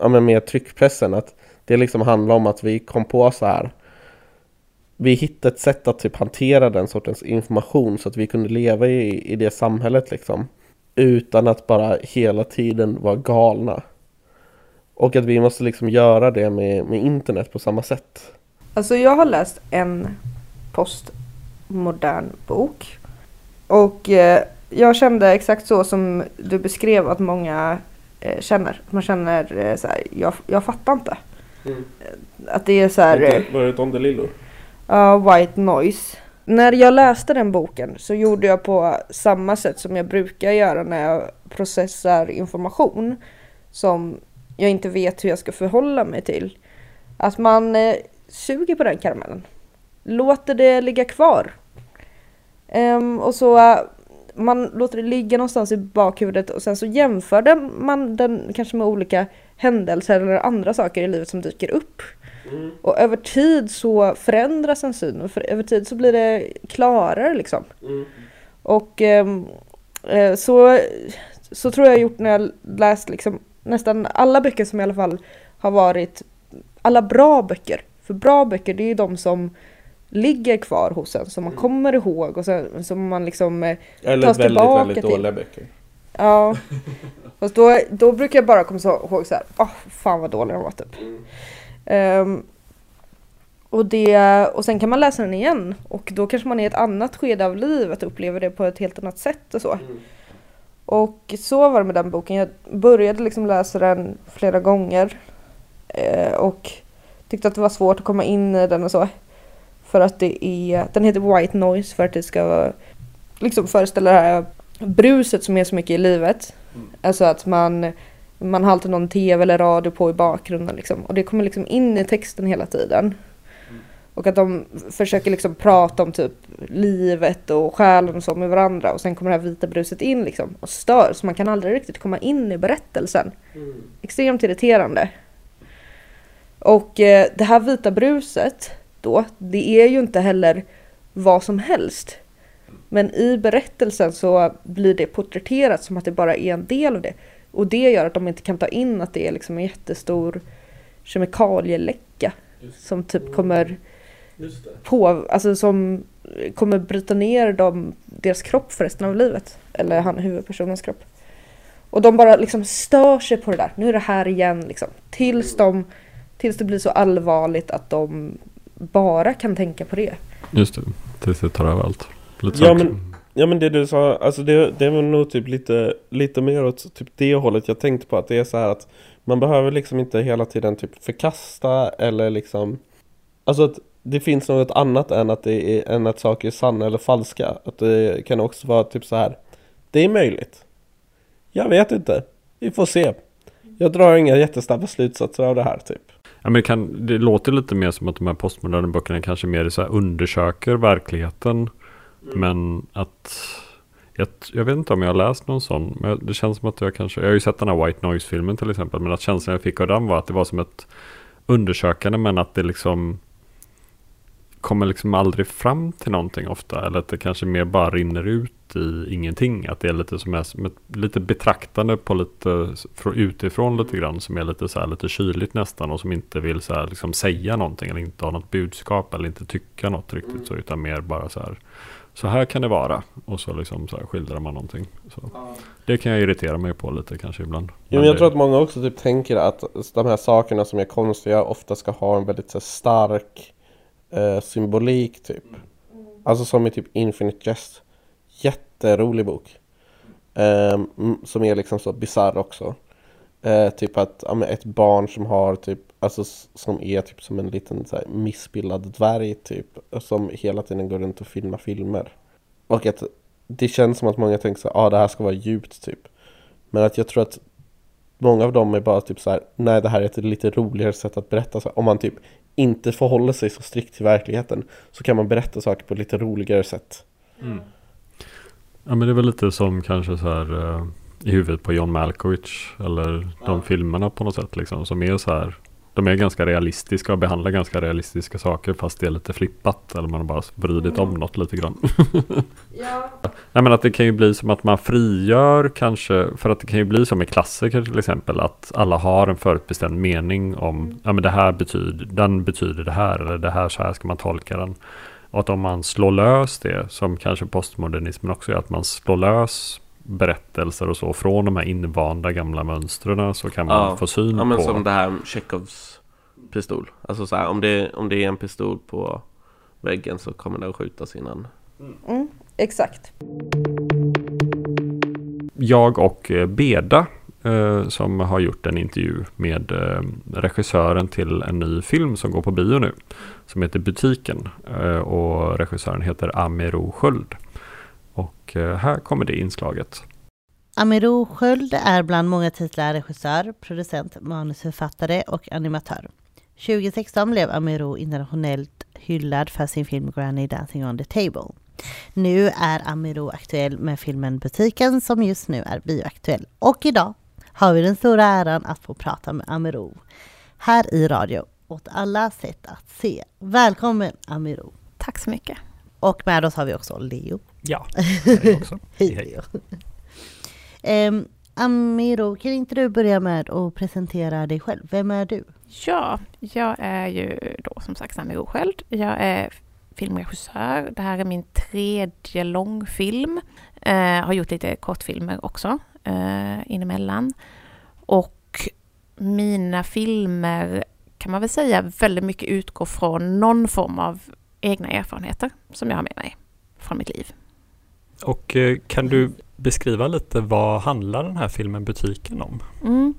ja men med tryckpressen, att det liksom handlar om att vi kom på så här. Vi hittade ett sätt att typ hantera den sortens information så att vi kunde leva i, i det samhället liksom utan att bara hela tiden vara galna. Och att vi måste liksom göra det med, med internet på samma sätt. Alltså jag har läst en postmodern bok. Och eh, jag kände exakt så som du beskrev att många eh, känner. Man känner eh, så här, jag, jag fattar inte. Mm. Att det är så här, eh, Var det Don DeLillo? ja, white noise. När jag läste den boken så gjorde jag på samma sätt som jag brukar göra när jag processar information som jag inte vet hur jag ska förhålla mig till. Att man eh, suger på den karamellen. Låter det ligga kvar. Ehm, och så man låter det ligga någonstans i bakhuvudet och sen så jämför den, man den kanske med olika händelser eller andra saker i livet som dyker upp. Och över tid så förändras en syn och för, över tid så blir det klarare liksom. Och ehm, eh, så, så tror jag jag gjort när jag läst liksom nästan alla böcker som i alla fall har varit alla bra böcker. För bra böcker det är ju de som ligger kvar hos en, som man kommer ihåg och sen, som man liksom eh, Eller Tas väldigt, tillbaka väldigt till. dåliga böcker. Ja. Fast då, då brukar jag bara komma ihåg så här, åh fan vad dålig den var typ. Ehm, och, det, och sen kan man läsa den igen och då kanske man är i ett annat skede av livet och upplever det på ett helt annat sätt och så. Och så var det med den boken. Jag började liksom läsa den flera gånger eh, och tyckte att det var svårt att komma in i den och så. För att det är, den heter White Noise för att det ska liksom föreställa det här bruset som är så mycket i livet. Alltså att man, man har alltid någon tv eller radio på i bakgrunden liksom. Och det kommer liksom in i texten hela tiden. Och att de försöker liksom prata om typ livet och själen och så med varandra. Och sen kommer det här vita bruset in liksom och stör. Så man kan aldrig riktigt komma in i berättelsen. Extremt irriterande. Och eh, det här vita bruset då, det är ju inte heller vad som helst. Men i berättelsen så blir det porträtterat som att det bara är en del av det. Och det gör att de inte kan ta in att det är liksom en jättestor kemikalieläcka som typ kommer på, alltså som kommer bryta ner dem, deras kropp för resten av livet. Eller han huvudpersonens kropp. Och de bara liksom stör sig på det där. Nu är det här igen liksom. Tills, de, tills det blir så allvarligt att de bara kan tänka på det. Just det, tills det tar över allt. Lite Ja, men- Ja men det du sa, alltså det, det var nog typ lite, lite mer åt typ det hållet jag tänkte på att det är så här att man behöver liksom inte hela tiden typ förkasta eller liksom Alltså att det finns något annat än att, det är, än att saker är sanna eller falska. Att det kan också vara typ så här. Det är möjligt. Jag vet inte. Vi får se. Jag drar inga jättesnabba slutsatser av det här typ. Ja, men det, kan, det låter lite mer som att de här postmoderna böckerna kanske mer så här undersöker verkligheten. Men att... Jag, jag vet inte om jag har läst någon sån. Men det känns som att jag kanske... Jag har ju sett den här White Noise-filmen till exempel. Men att känslan jag fick av den var att det var som ett undersökande. Men att det liksom kommer liksom aldrig fram till någonting ofta. Eller att det kanske mer bara rinner ut i ingenting. Att det är lite som, är, som ett, lite betraktande på lite från utifrån lite grann. Som är lite så här lite kyligt nästan. Och som inte vill så här liksom säga någonting. Eller inte ha något budskap. Eller inte tycka något riktigt så. Utan mer bara så här. Så här kan det vara. Och så liksom så här skildrar man någonting. Så. Det kan jag irritera mig på lite kanske ibland. Jo, men jag det- tror att många också typ tänker att de här sakerna som är konstiga ofta ska ha en väldigt så här, stark eh, symbolik typ. Alltså som i typ Infinite Jest. Jätterolig bok. Eh, som är liksom så bisarr också. Eh, typ att ja, men ett barn som har typ, alltså som är typ som en liten så här, missbildad dvärg typ. Som hela tiden går runt och filmar filmer. Och att det känns som att många tänker så ja ah, det här ska vara djupt typ. Men att jag tror att många av dem är bara typ så här, nej det här är ett lite roligare sätt att berätta så här, om man typ inte förhåller sig så strikt till verkligheten så kan man berätta saker på ett lite roligare sätt. Ja men det är väl lite som kanske så här eh, i huvudet på John Malkovich eller de filmerna på något sätt liksom som är så här de är ganska realistiska och behandlar ganska realistiska saker fast det är lite flippat eller man har bara vridit om något lite grann. Ja. Nej men att det kan ju bli som att man frigör kanske, för att det kan ju bli som i klassiker till exempel, att alla har en förutbestämd mening om, ja men det här betyder, den betyder det här, eller det här, så här ska man tolka den. Och att om man slår lös det, som kanske postmodernismen också är, att man slår lös berättelser och så från de här invanda gamla mönstren så kan man Ja. få syn Ja men på. som det här Chekhovs pistol. Alltså så här, om det, om det är en pistol på väggen så kommer den skjutas innan. Mm, exakt. jag och eh, Beda eh, som har gjort en intervju med eh, regissören till en ny film som går på bio nu. Som heter Butiken eh, och regissören heter Amiro Sköld. Och eh, här kommer det inslaget. Amiro Sköld är bland många titlar regissör, producent, manusförfattare och animatör. 2016 blev Amiro internationellt hyllad för sin film Granny Dancing on the Table. Nu är Amiro aktuell med filmen Butiken som just nu är bioaktuell. Och idag har vi den stora äran att få prata med Amiro här i radio åt alla sätt att se. Välkommen Amiro! Tack så mycket. Och med oss har vi också Leo. Ja, det är också. Hej Hej. Ehm, Amiro, kan inte du börja med att presentera dig själv? Vem är du? Ja, jag är ju då som sagt Sami Rosköld. Jag är filmregissör. Det här är min tredje långfilm. Eh, har gjort lite kortfilmer också eh, inemellan. Och mina filmer kan man väl säga väldigt mycket utgår från någon form av egna erfarenheter som jag har med mig från mitt liv. Och eh, kan du beskriva lite vad handlar den här filmen Butiken om? Mm.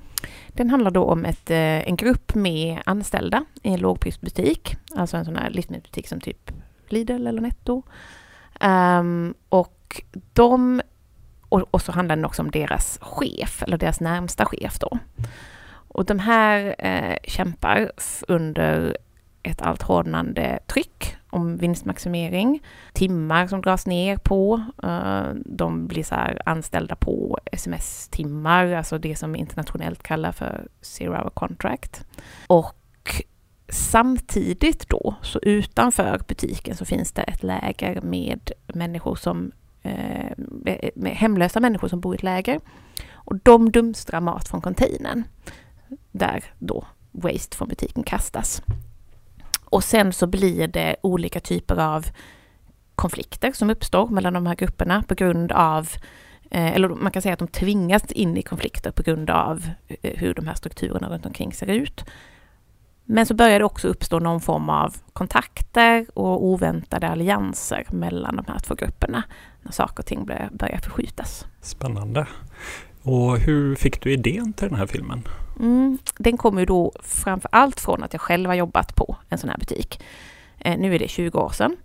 Den handlar då om ett, eh, en grupp med anställda i en lågprisbutik, alltså en sån här livsmedelsbutik som typ Lidl eller Netto. Um, och de, och, och så handlar den också om deras chef, eller deras närmsta chef då. Och de här eh, kämpar under ett allt hårdnande tryck om vinstmaximering, timmar som dras ner på, eh, de blir så här anställda på sms-timmar, alltså det som internationellt kallas för zero hour contract. Och samtidigt då, så utanför butiken så finns det ett läger med människor som med med hemlösa människor som bor i ett läger. Och de dumstrar mat från containern där då waste från butiken kastas. Och sen så blir det olika typer av konflikter som uppstår mellan de här grupperna på grund av, eh, eller man kan säga att de tvingas in i konflikter på grund av eh, hur de här strukturerna runt omkring ser ut. Men så börjar det också uppstå någon form av kontakter och oväntade allianser mellan de här två grupperna när saker och ting börjar förskjutas. Spännande. Och hur fick du idén till den här filmen? Mm, den kommer ju då framför allt från att jag själv har jobbat på en sån här butik. Eh, nu är det 20 år sedan.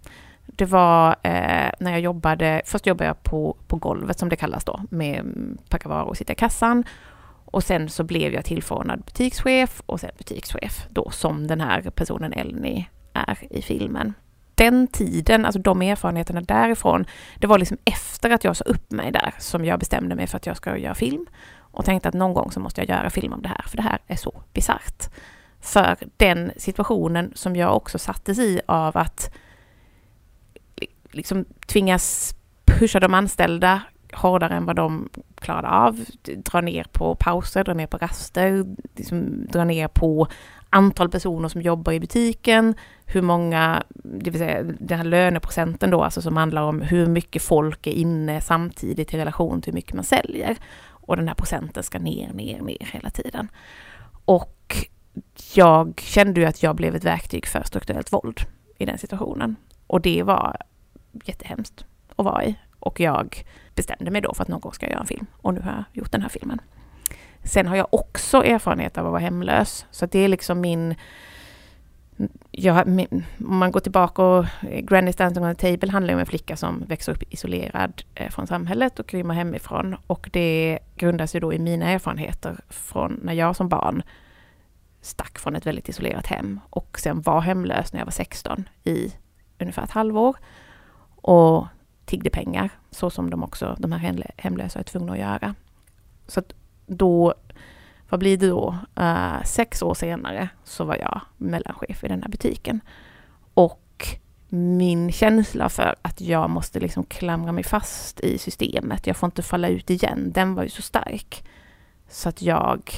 Det var eh, när jag jobbade, först jobbade jag på, på golvet som det kallas då, med mm, packa varor och sitta i kassan. Och sen så blev jag tillförordnad butikschef och sen butikschef då som den här personen Elni är i filmen. Den tiden, alltså de erfarenheterna därifrån, det var liksom efter att jag sa upp mig där som jag bestämde mig för att jag ska göra film och tänkte att någon gång så måste jag göra film om det här, för det här är så bisarrt. För den situationen som jag också sattes i av att liksom tvingas pusha de anställda hårdare än vad de klarade av, dra ner på pauser, dra ner på raster, liksom dra ner på antal personer som jobbar i butiken, hur många, det vill säga den här löneprocenten då, alltså som handlar om hur mycket folk är inne samtidigt i relation till hur mycket man säljer. Och den här procenten ska ner, ner, ner hela tiden. Och jag kände ju att jag blev ett verktyg för strukturellt våld i den situationen. Och det var jättehemskt att vara i. Och jag bestämde mig då för att någon gång ska jag göra en film. Och nu har jag gjort den här filmen. Sen har jag också erfarenhet av att vara hemlös. Så det är liksom min... Jag, om man går tillbaka och eh, Granny's Dancing on the Table handlar om en flicka som växer upp isolerad eh, från samhället och rymmer hemifrån. Och det grundas ju då i mina erfarenheter från när jag som barn stack från ett väldigt isolerat hem och sen var hemlös när jag var 16 i ungefär ett halvår och tiggde pengar så som de också, de här hemlösa är tvungna att göra. Så att då, vad blir det då? Uh, sex år senare så var jag mellanchef i den här butiken. Och min känsla för att jag måste liksom klamra mig fast i systemet, jag får inte falla ut igen, den var ju så stark. Så att jag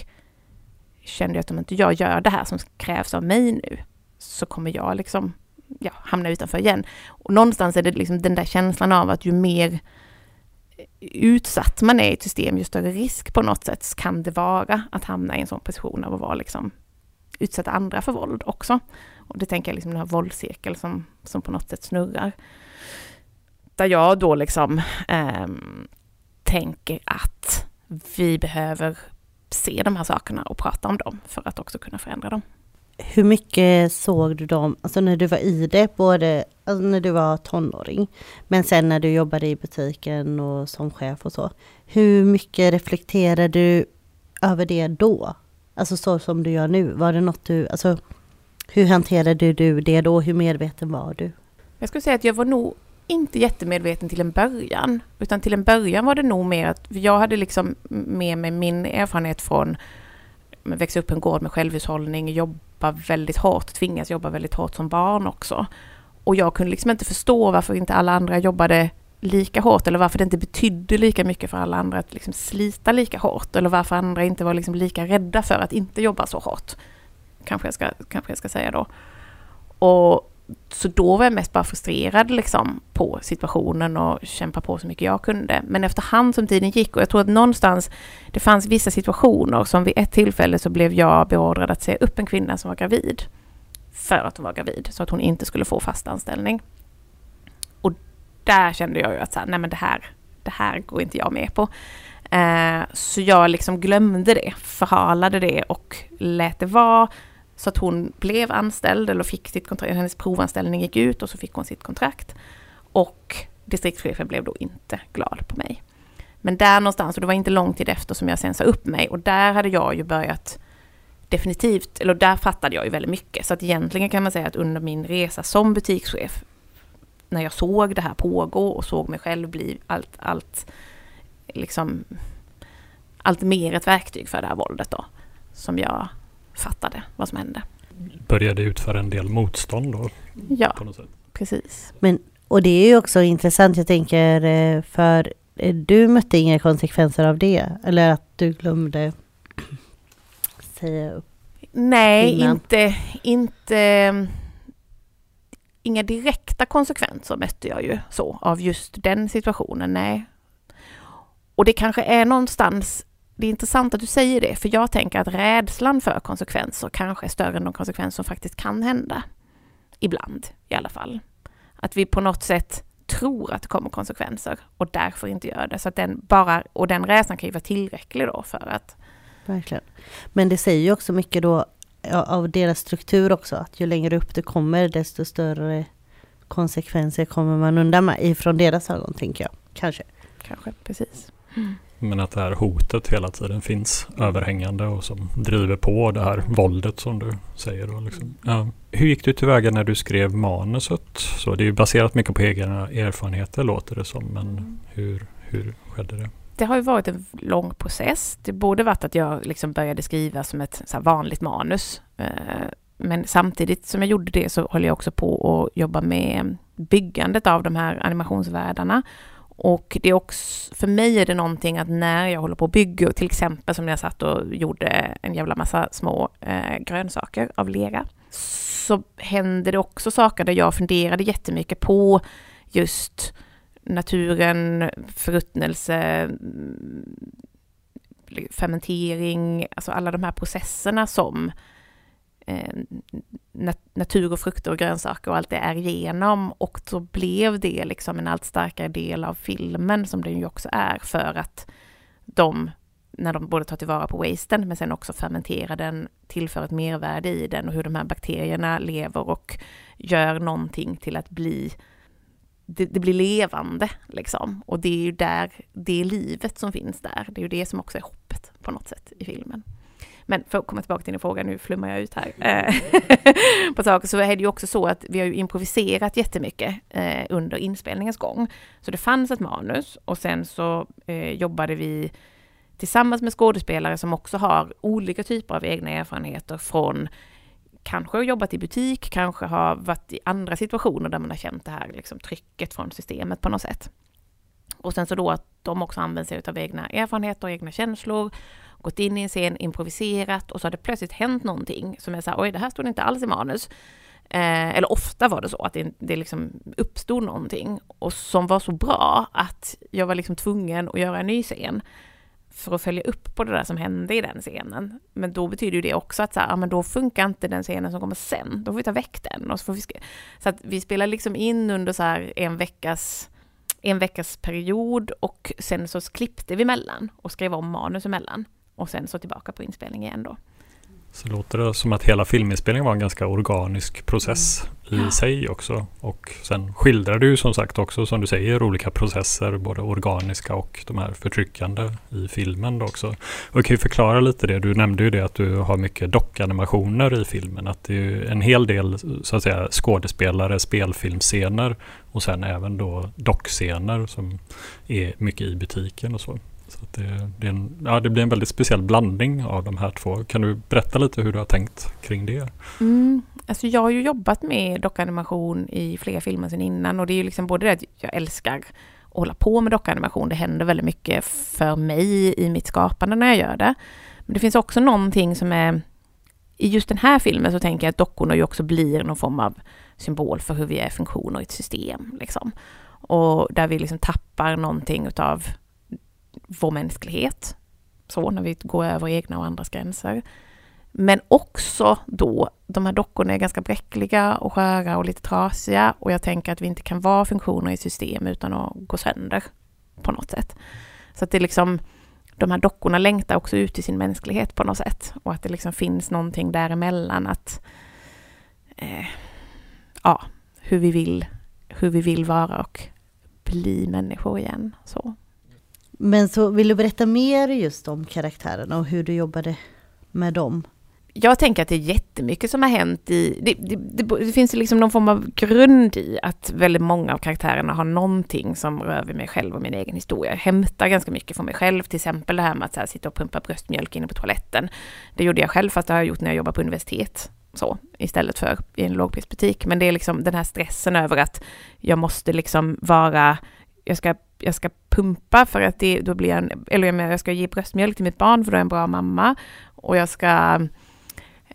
kände att om inte jag gör det här som krävs av mig nu, så kommer jag liksom ja, hamna utanför igen. Och någonstans är det liksom den där känslan av att ju mer utsatt man är i ett system, ju större risk på något sätt kan det vara att hamna i en sån position av att vara liksom utsätta andra för våld också. Och det tänker jag liksom den här våldscirkeln som, som på något sätt snurrar. Där jag då liksom eh, tänker att vi behöver se de här sakerna och prata om dem för att också kunna förändra dem. Hur mycket såg du dem, alltså när du var i det, både alltså när du var tonåring, men sen när du jobbade i butiken och som chef och så. Hur mycket reflekterade du över det då? Alltså så som du gör nu, var det något du, alltså hur hanterade du det då? Hur medveten var du? Jag skulle säga att jag var nog inte jättemedveten till en början, utan till en början var det nog mer att jag hade liksom med mig min erfarenhet från växa upp på en gård med självhushållning, jobba väldigt hårt, tvingas jobba väldigt hårt som barn också. Och jag kunde liksom inte förstå varför inte alla andra jobbade lika hårt eller varför det inte betydde lika mycket för alla andra att liksom slita lika hårt eller varför andra inte var liksom lika rädda för att inte jobba så hårt. Kanske jag ska, kanske jag ska säga då. Och så då var jag mest bara frustrerad liksom på situationen och kämpa på så mycket jag kunde. Men efterhand som tiden gick och jag tror att någonstans det fanns vissa situationer som vid ett tillfälle så blev jag beordrad att se upp en kvinna som var gravid. För att hon var gravid, så att hon inte skulle få fast anställning. Och där kände jag ju att så här, nej men det här, det här går inte jag med på. Eh, så jag liksom glömde det, förhalade det och lät det vara så att hon blev anställd eller fick sitt kontrakt, hennes provanställning gick ut och så fick hon sitt kontrakt. Och distriktschefen blev då inte glad på mig. Men där någonstans, och det var inte lång tid efter som jag sen sa upp mig, och där hade jag ju börjat definitivt, eller där fattade jag ju väldigt mycket. Så att egentligen kan man säga att under min resa som butikschef, när jag såg det här pågå och såg mig själv bli allt, allt, liksom, allt mer ett verktyg för det här våldet då, som jag fattade vad som hände. Började utföra en del motstånd då? Ja, precis. Men, och det är ju också intressant, jag tänker, eh, för eh, du mötte inga konsekvenser av det? Eller att du glömde säga upp? Nej, innan. inte, inte inga direkta konsekvenser mötte jag ju så av just den situationen, nej. Och det kanske är någonstans det är intressant att du säger det, för jag tänker att rädslan för konsekvenser kanske är större än de konsekvenser som faktiskt kan hända. Ibland i alla fall. Att vi på något sätt tror att det kommer konsekvenser och därför inte gör det. Så att den bara, och den rädslan kan ju vara tillräcklig då för att... Verkligen. Men det säger ju också mycket då av deras struktur också, att ju längre upp det kommer desto större konsekvenser kommer man undan med ifrån deras ögon, tänker jag. Kanske. Kanske, precis. Mm. Men att det här hotet hela tiden finns överhängande och som driver på det här våldet som du säger. Då, liksom. ja. Hur gick du tillväga när du skrev manuset? Så det är ju baserat mycket på egna erfarenheter låter det som. Men hur, hur skedde det? Det har ju varit en lång process. Det borde varit att jag liksom började skriva som ett så vanligt manus. Eh, men samtidigt som jag gjorde det så höll jag också på att jobba med byggandet av de här animationsvärldarna och det är också, för mig är det någonting att när jag håller på och bygger, till exempel som när jag satt och gjorde en jävla massa små eh, grönsaker av lera, så hände det också saker där jag funderade jättemycket på just naturen, förruttnelse, mm, fermentering, alltså alla de här processerna som eh, Eh, natur och frukter och grönsaker och allt det är igenom och så blev det liksom en allt starkare del av filmen som den ju också är för att de, när de både tar tillvara på wasten men sen också fermenterar den, tillför ett mervärde i den och hur de här bakterierna lever och gör någonting till att bli det, det, blir levande liksom. Och det är ju där, det är livet som finns där. Det är ju det som också är hoppet på något sätt i filmen. Men för att komma tillbaka till din fråga, nu flummar jag ut här. Eh, på saker, så är det ju också så att vi har ju improviserat jättemycket eh, under inspelningens gång. Så det fanns ett manus och sen så eh, jobbade vi tillsammans med skådespelare som också har olika typer av egna erfarenheter från kanske har jobbat i butik, kanske har varit i andra situationer där man har känt det här liksom, trycket från systemet på något sätt. Och sen så då att de också använder sig av egna erfarenheter och egna känslor, gått in i en scen, improviserat och så har det plötsligt hänt någonting som är så här, oj det här stod inte alls i manus. Eh, eller ofta var det så att det, det liksom uppstod någonting och som var så bra att jag var liksom tvungen att göra en ny scen för att följa upp på det där som hände i den scenen. Men då betyder ju det också att så, här, ja, men då funkar inte den scenen som kommer sen. Då får vi ta väck den. Och så, får vi så att vi spelar liksom in under så här en veckas en veckas period och sen så klippte vi mellan och skrev om manus emellan. Och sen så tillbaka på inspelning igen då. Så låter det som att hela filminspelningen var en ganska organisk process mm. i sig också. Och sen skildrar du som sagt också som du säger olika processer, både organiska och de här förtryckande i filmen också. Och kan ju förklara lite det, du nämnde ju det att du har mycket dockanimationer i filmen. Att det är en hel del så att säga skådespelare, spelfilmscener och sen även då dockscener som är mycket i butiken och så. Så det, det, en, ja, det, blir en väldigt speciell blandning av de här två. Kan du berätta lite hur du har tänkt kring det? Mm, alltså jag har ju jobbat med dockanimation i flera filmer sedan innan och det är ju liksom både det att jag älskar att hålla på med dockanimation. Det händer väldigt mycket för mig i mitt skapande när jag gör det. Men det finns också någonting som är... I just den här filmen så tänker jag att dockorna ju också blir någon form av symbol för hur vi är funktioner i ett system. Liksom. Och där vi liksom tappar någonting utav vår mänsklighet, så när vi går över egna och andras gränser. Men också då, de här dockorna är ganska bräckliga och sköra och lite trasiga och jag tänker att vi inte kan vara funktioner i system utan att gå sönder på något sätt. Så att det liksom, de här dockorna längtar också ut i sin mänsklighet på något sätt och att det liksom finns någonting däremellan att eh, ja, hur vi vill, hur vi vill vara och bli människor igen. Så. Men så vill du berätta mer just om karaktärerna och hur du jobbade med dem? Jag tänker att det är jättemycket som har hänt i, det, det, det, det finns liksom någon form av grund i att väldigt många av karaktärerna har någonting som rör vid mig själv och min egen historia. Jag hämtar ganska mycket från mig själv, till exempel det här med att här, sitta och pumpa bröstmjölk inne på toaletten. Det gjorde jag själv, fast det har jag gjort när jag jobbar på universitet så istället för i en lågprisbutik. Men det är liksom den här stressen över att jag måste liksom vara, jag ska jag ska pumpa för att det, då blir jag en, eller jag, menar, jag ska ge bröstmjölk till mitt barn för då är jag en bra mamma. Och jag ska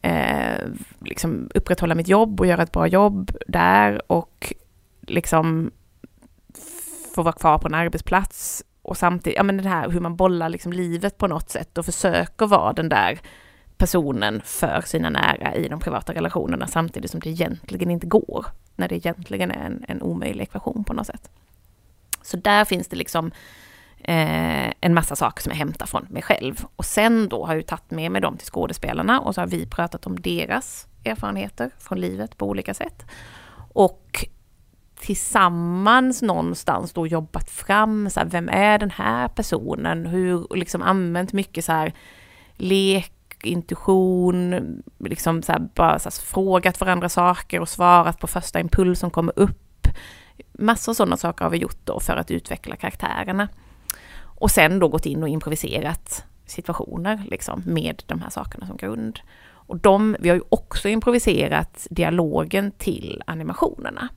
eh, liksom upprätthålla mitt jobb och göra ett bra jobb där och liksom få vara kvar på en arbetsplats och samtidigt, ja men det här hur man bollar liksom livet på något sätt och försöker vara den där personen för sina nära i de privata relationerna samtidigt som det egentligen inte går. När det egentligen är en, en omöjlig ekvation på något sätt. Så där finns det liksom eh, en massa saker som jag hämtar från mig själv. Och sen då har jag tagit med mig dem till skådespelarna och så har vi pratat om deras erfarenheter från livet på olika sätt. Och tillsammans någonstans då jobbat fram, så här, vem är den här personen? Hur, liksom använt mycket så här lek, intuition, liksom så här, bara så här, frågat varandra saker och svarat på första impuls som kommer upp massor sådana saker har vi gjort då för att utveckla karaktärerna. Och sen då gått in och improviserat situationer liksom med de här sakerna som grund. Och de, vi har ju också improviserat dialogen till animationerna.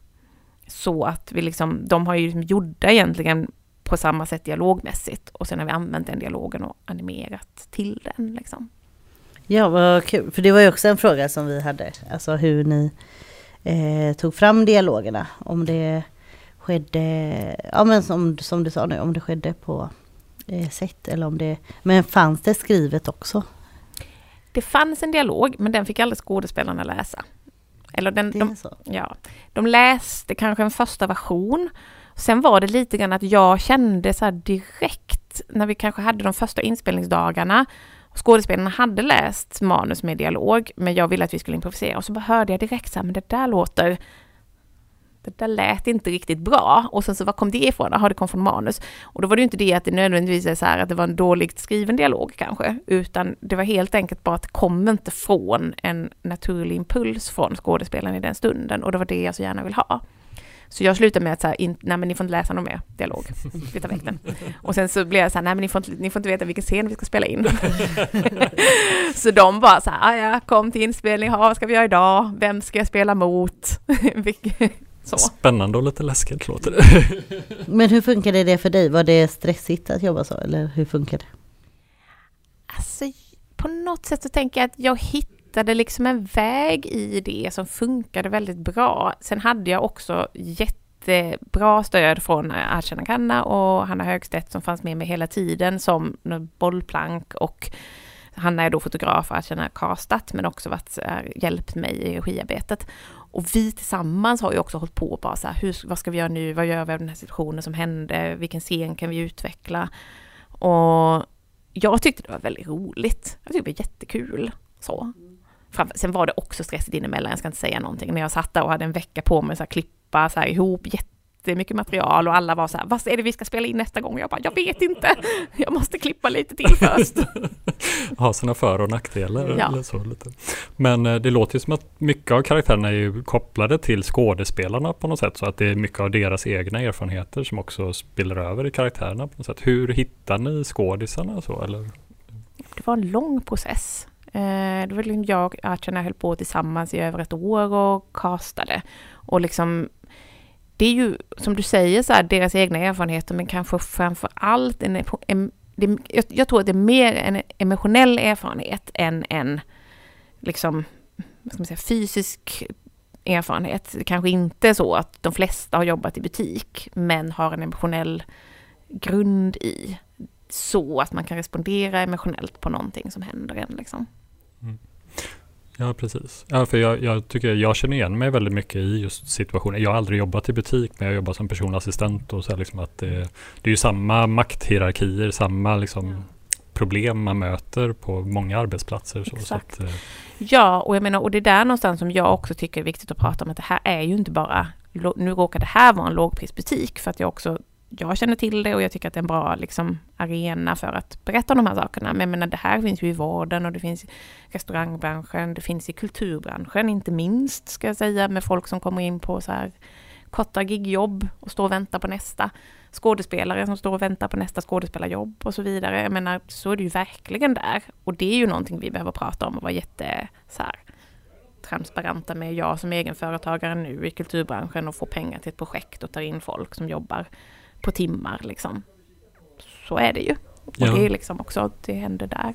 Så att vi liksom, de har ju liksom gjorda egentligen på samma sätt dialogmässigt och sen har vi använt den dialogen och animerat till den liksom. Ja, vad kul. För det var ju också en fråga som vi hade. Alltså hur ni eh, tog fram dialogerna. Om det skedde, ja men som, som du sa nu, om det skedde på eh, sätt eller om det, men fanns det skrivet också? Det fanns en dialog, men den fick aldrig skådespelarna läsa. Eller den, de, ja, de läste kanske en första version. Sen var det lite grann att jag kände så direkt när vi kanske hade de första inspelningsdagarna Skådespelarna hade läst manus med dialog, men jag ville att vi skulle improvisera och så hörde jag direkt så här, men det där låter det där lät inte riktigt bra. Och sen så var kom det ifrån? Jaha, det kom från manus. Och då var det ju inte det att det nödvändigtvis är så här att det var en dåligt skriven dialog kanske, utan det var helt enkelt bara att det kom inte från en naturlig impuls från skådespelaren i den stunden och det var det jag så gärna vill ha. Så jag slutade med att säga, nej men ni får inte läsa någon mer dialog, vi tar väck den. Och sen så blev jag så här, nej men ni får inte, ni får inte veta vilken scen vi ska spela in. så de bara så här, ja kom till inspelning, ha, vad ska vi göra idag, vem ska jag spela mot? Så. Spännande och lite läskigt låter det. Men hur funkade det för dig? Var det stressigt att jobba så eller hur funkar det? Alltså, på något sätt så tänker jag att jag hittade liksom en väg i det som funkade väldigt bra. Sen hade jag också jättebra stöd från Arshana Kanna och Hanna Högstedt som fanns med mig hela tiden som bollplank och Hanna är då fotograf och Arshana har castat men också varit, är, hjälpt mig i regiarbetet. Och vi tillsammans har ju också hållit på bara så här, hur, vad ska vi göra nu, vad gör vi av den här situationen som hände, vilken scen kan vi utveckla? Och jag tyckte det var väldigt roligt. Jag tyckte det var jättekul. Så. Sen var det också stressigt inemellan, jag ska inte säga någonting. men jag satt där och hade en vecka på mig att klippa så här, ihop jättemycket material och alla var så här, vad är det vi ska spela in nästa gång? Jag bara, jag vet inte. Jag måste klippa lite till först. ha sina för och nackdelar. Ja. Eller så, lite. Men eh, det låter ju som att mycket av karaktärerna är ju kopplade till skådespelarna på något sätt. Så att det är mycket av deras egna erfarenheter som också spiller över i karaktärerna på något sätt. Hur hittar ni skådisarna så eller? Det var en lång process. Eh, Det var liksom jag och Archana höll på tillsammans i över ett år och castade. Och liksom, det är ju som du säger, så här, deras egna erfarenheter, men kanske framför allt en, en det, jag, jag tror att det är mer en emotionell erfarenhet än en liksom, vad ska man säga, fysisk erfarenhet. Det kanske inte är så att de flesta har jobbat i butik, men har en emotionell grund i så att man kan respondera emotionellt på någonting som händer en. Liksom. Mm. Ja, precis. Ja, för jag, jag tycker jag känner igen mig väldigt mycket i just situationen. Jag har aldrig jobbat i butik, men jag jobbar som personlig assistent och så liksom att det, det är ju samma makthierarkier, samma liksom problem man möter på många arbetsplatser. Så, så Exakt. att, eh, Ja, och jag menar, och det är där någonstans som jag också tycker är viktigt att prata om att det här är ju inte bara, nu råkar det här vara en lågprisbutik för att jag också, jag känner till det och jag tycker att det är en bra liksom, arena för att berätta om de här sakerna. Men jag menar, det här finns ju i vården och det finns i restaurangbranschen, det finns i kulturbranschen inte minst, ska jag säga, med folk som kommer in på så här korta gigjobb och står och väntar på nästa skådespelare som står och väntar på nästa skådespelarjobb och så vidare. Jag menar, så är det ju verkligen där. Och det är ju någonting vi behöver prata om och vara jätte så här, transparenta med. Jag som egenföretagare nu i kulturbranschen och får pengar till ett projekt och tar in folk som jobbar på timmar liksom. Så är det ju. Och Ja. det är liksom också, det händer där.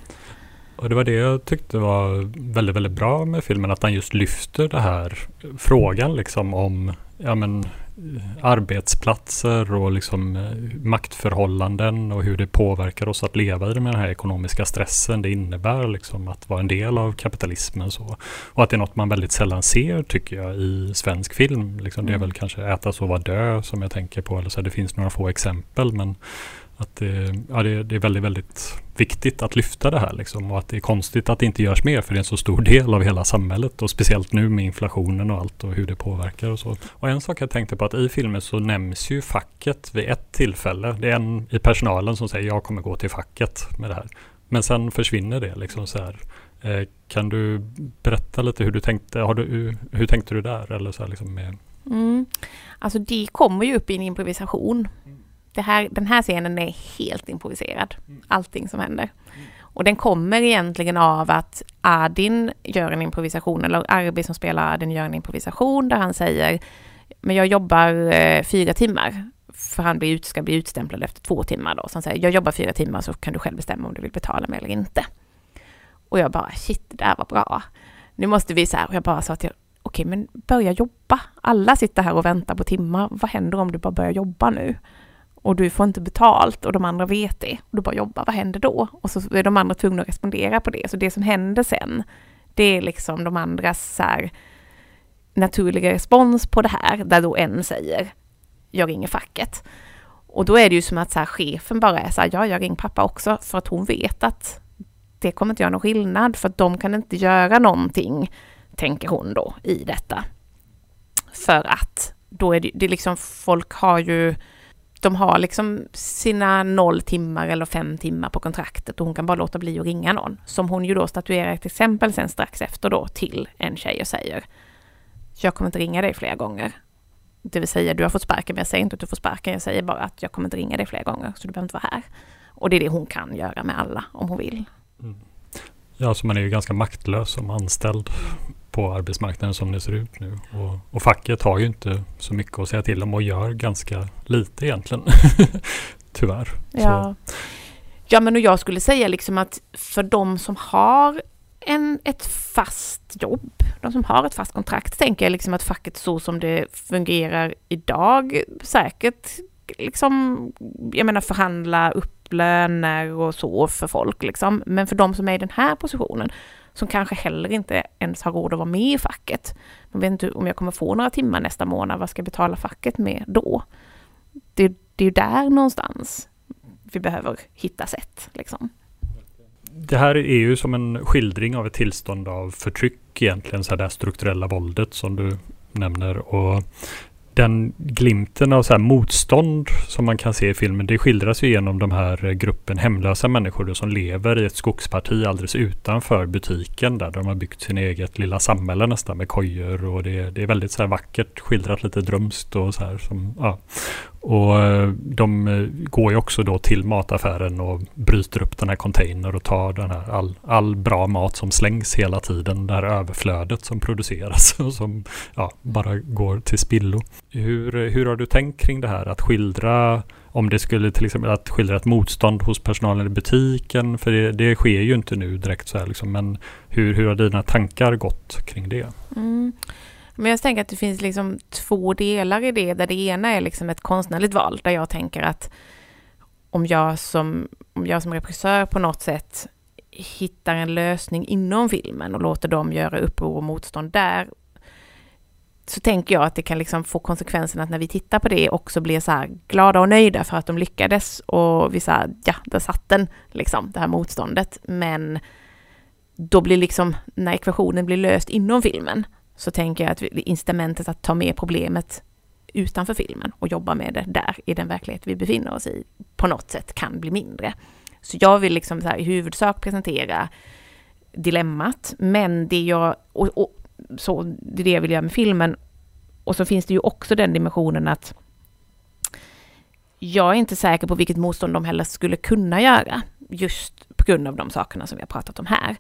Och det var det jag tyckte var väldigt, väldigt bra med filmen, att han just lyfter det här frågan liksom om ja, men, arbetsplatser och liksom eh, maktförhållanden och hur det påverkar oss att leva i den här ekonomiska stressen det innebär liksom att vara en del av kapitalismen. Så. Och att det är något man väldigt sällan ser tycker jag i svensk film. Liksom, det är Mm. väl kanske Äta, sova, dö som jag tänker på. Eller så det finns några få exempel men att det, ja, det, det är väldigt, väldigt viktigt att lyfta det här liksom, och att det är konstigt att det inte görs mer för det är en så stor del av hela samhället och speciellt nu med inflationen och allt och hur det påverkar och så. Och en sak jag tänkte på att i filmen så nämns ju facket vid ett tillfälle. Det är en i personalen som säger jag kommer gå till facket med det här. Men sen försvinner det liksom så här. Eh, kan du berätta lite hur du tänkte? Har du, hur tänkte du där? Eller så här liksom med, Mm. Alltså det kommer ju upp i en improvisation. Det här, den här scenen är helt improviserad. Allting som händer. Och den kommer egentligen av att Adin gör en improvisation, eller Arbi som spelar Adin gör en improvisation där han säger men jag jobbar eh, fyra timmar. För han blir ut, ska bli utstämplad efter två timmar då. Så han säger jag jobbar fyra timmar så kan du själv bestämma om du vill betala mig eller inte. Och jag bara shit, det där var bra. Nu måste vi så här, och jag bara sa till okej men börja jobba. Alla sitter här och väntar på timmar. Vad händer om du bara börjar jobba nu? Och du får inte betalt och de andra vet det. Och du bara jobbar, vad händer då? Och så är de andra tvungna att respondera på det. Så det som händer sen, det är liksom de andras så här, naturliga respons på det här, där då en säger jag ringer facket. Och då är det ju som att så här, chefen bara är så här, ja jag ringer pappa också, för att hon vet att det kommer inte göra någon skillnad, för att de kan inte göra någonting, tänker hon då, i detta. För att då är det, det liksom, folk har ju, de har liksom sina noll timmar eller fem timmar på kontraktet och hon kan bara låta bli att ringa någon. Som hon ju då statuerar ett exempel sen strax efter då till en tjej och säger, jag kommer inte ringa dig fler gånger. Det vill säga, du har fått sparken, men jag säger inte att du får sparken, jag säger bara att jag kommer inte ringa dig fler gånger, så du behöver inte vara här. Och det är det hon kan göra med alla, om hon vill. Mm. Ja, så man är ju ganska maktlös som anställd på arbetsmarknaden som det ser ut nu. Och, och facket har ju inte så mycket att säga till om och gör ganska lite egentligen. Tyvärr. Ja. ja, men och jag skulle säga liksom att för de som har en, ett fast jobb, de som har ett fast kontrakt, tänker jag liksom att facket så som det fungerar idag säkert liksom, jag menar förhandla upp löner och så för folk liksom. Men för de som är i den här positionen, som kanske heller inte ens har råd att vara med i facket. Man vet inte om jag kommer få några timmar nästa månad, vad ska jag betala facket med då? Det, det är ju där någonstans vi behöver hitta sätt liksom. Det här är ju som en skildring av ett tillstånd av förtryck egentligen, så här det strukturella våldet som du nämner. Och den glimten av så här motstånd som man kan se i filmen, det skildras ju genom de här eh, gruppen hemlösa människor då, som lever i ett skogsparti alldeles utanför butiken där de har byggt sin eget lilla samhälle nästan med kojor och det, det är väldigt så här vackert skildrat lite drömskt och så här som, ja. Och eh, de eh, går ju också då till mataffären och bryter upp den här container och tar den här all, all bra mat som slängs hela tiden. Det här överflödet som produceras och som ja, bara går till spillo. Hur, hur har du tänkt kring det här att skildra om det skulle till exempel att skildra ett motstånd hos personalen i butiken, för det, det sker ju inte nu direkt så här liksom, men hur, hur har dina tankar gått kring det? Mm. Men jag tänker att det finns liksom två delar i det, där det ena är liksom ett konstnärligt val, där jag tänker att om jag som, om jag som regissör på något sätt hittar en lösning inom filmen och låter dem göra uppror och motstånd där, så tänker jag att det kan liksom få konsekvensen att när vi tittar på det också blir så här glada och nöjda för att de lyckades och vi sa ja, där satt den, liksom, det här motståndet. Men då blir liksom, när ekvationen blir löst inom filmen, så tänker jag att incitamentet att ta med problemet utanför filmen och jobba med det där i den verklighet vi befinner oss i på något sätt kan bli mindre. Så jag vill liksom så här, i huvudsak presentera dilemmat, men det jag, och, och, så, det är det jag vill göra med filmen. Och så finns det ju också den dimensionen att jag är inte säker på vilket motstånd de heller skulle kunna göra, just på grund av de sakerna som vi har pratat om här.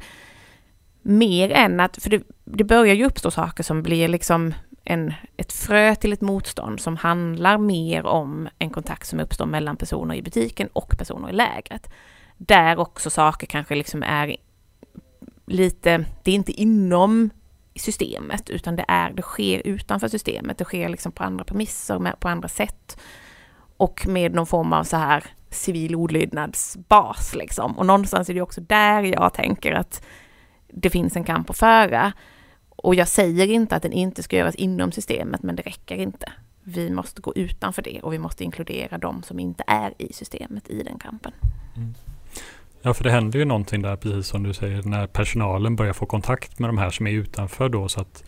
Mer än att, för det, det börjar ju uppstå saker som blir liksom en, ett frö till ett motstånd som handlar mer om en kontakt som uppstår mellan personer i butiken och personer i lägret. Där också saker kanske liksom är lite, det är inte inom systemet, utan det, är, det sker utanför systemet. Det sker liksom på andra premisser, med, på andra sätt. Och med någon form av så här civil olydnadsbas liksom. Och någonstans är det också där jag tänker att det finns en kamp att föra. Och jag säger inte att den inte ska göras inom systemet, men det räcker inte. Vi måste gå utanför det och vi måste inkludera de som inte är i systemet i den kampen. Mm. Ja, för det händer ju någonting där, precis som du säger, när personalen börjar få kontakt med de här som är utanför då. Så att,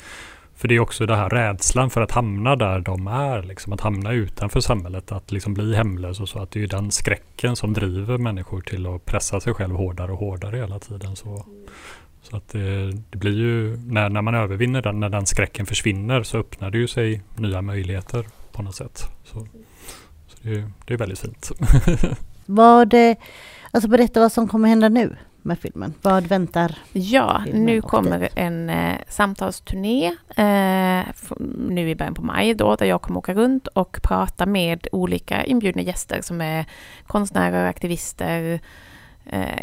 för det är också den här rädslan för att hamna där de är, liksom, att hamna utanför samhället, att liksom bli hemlös och så. Att det är ju den skräcken som driver människor till att pressa sig själv hårdare och hårdare hela tiden. Så, så att det, det, blir ju, när, när man övervinner den, när den skräcken försvinner så öppnar det ju sig nya möjligheter på något sätt. Så, så det, det är väldigt fint. Var det Alltså berätta vad som kommer hända nu med filmen. Vad väntar? Ja, nu kommer en eh, samtalsturné eh, nu i början på maj då, där jag kommer åka runt och prata med olika inbjudna gäster som är konstnärer, aktivister eh,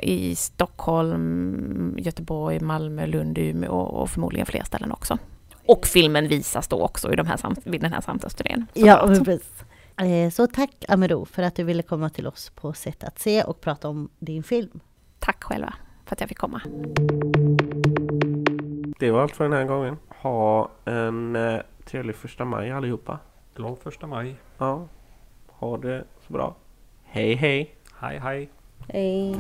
i Stockholm, Göteborg, Malmö, Lund, Umeå och, förmodligen fler ställen också. Och filmen visas då också i de här vid den här samtalsturnén. Ja, precis. Eh, så tack Amerou för att du ville komma till oss på Sätt att se och prata om din film. Tack själva för att jag fick komma. Det var allt för den här gången. Ha en eh, trevlig första maj allihopa. Glad första maj. Ja. Ha det så bra. Hej hej. Hej hej. Hej.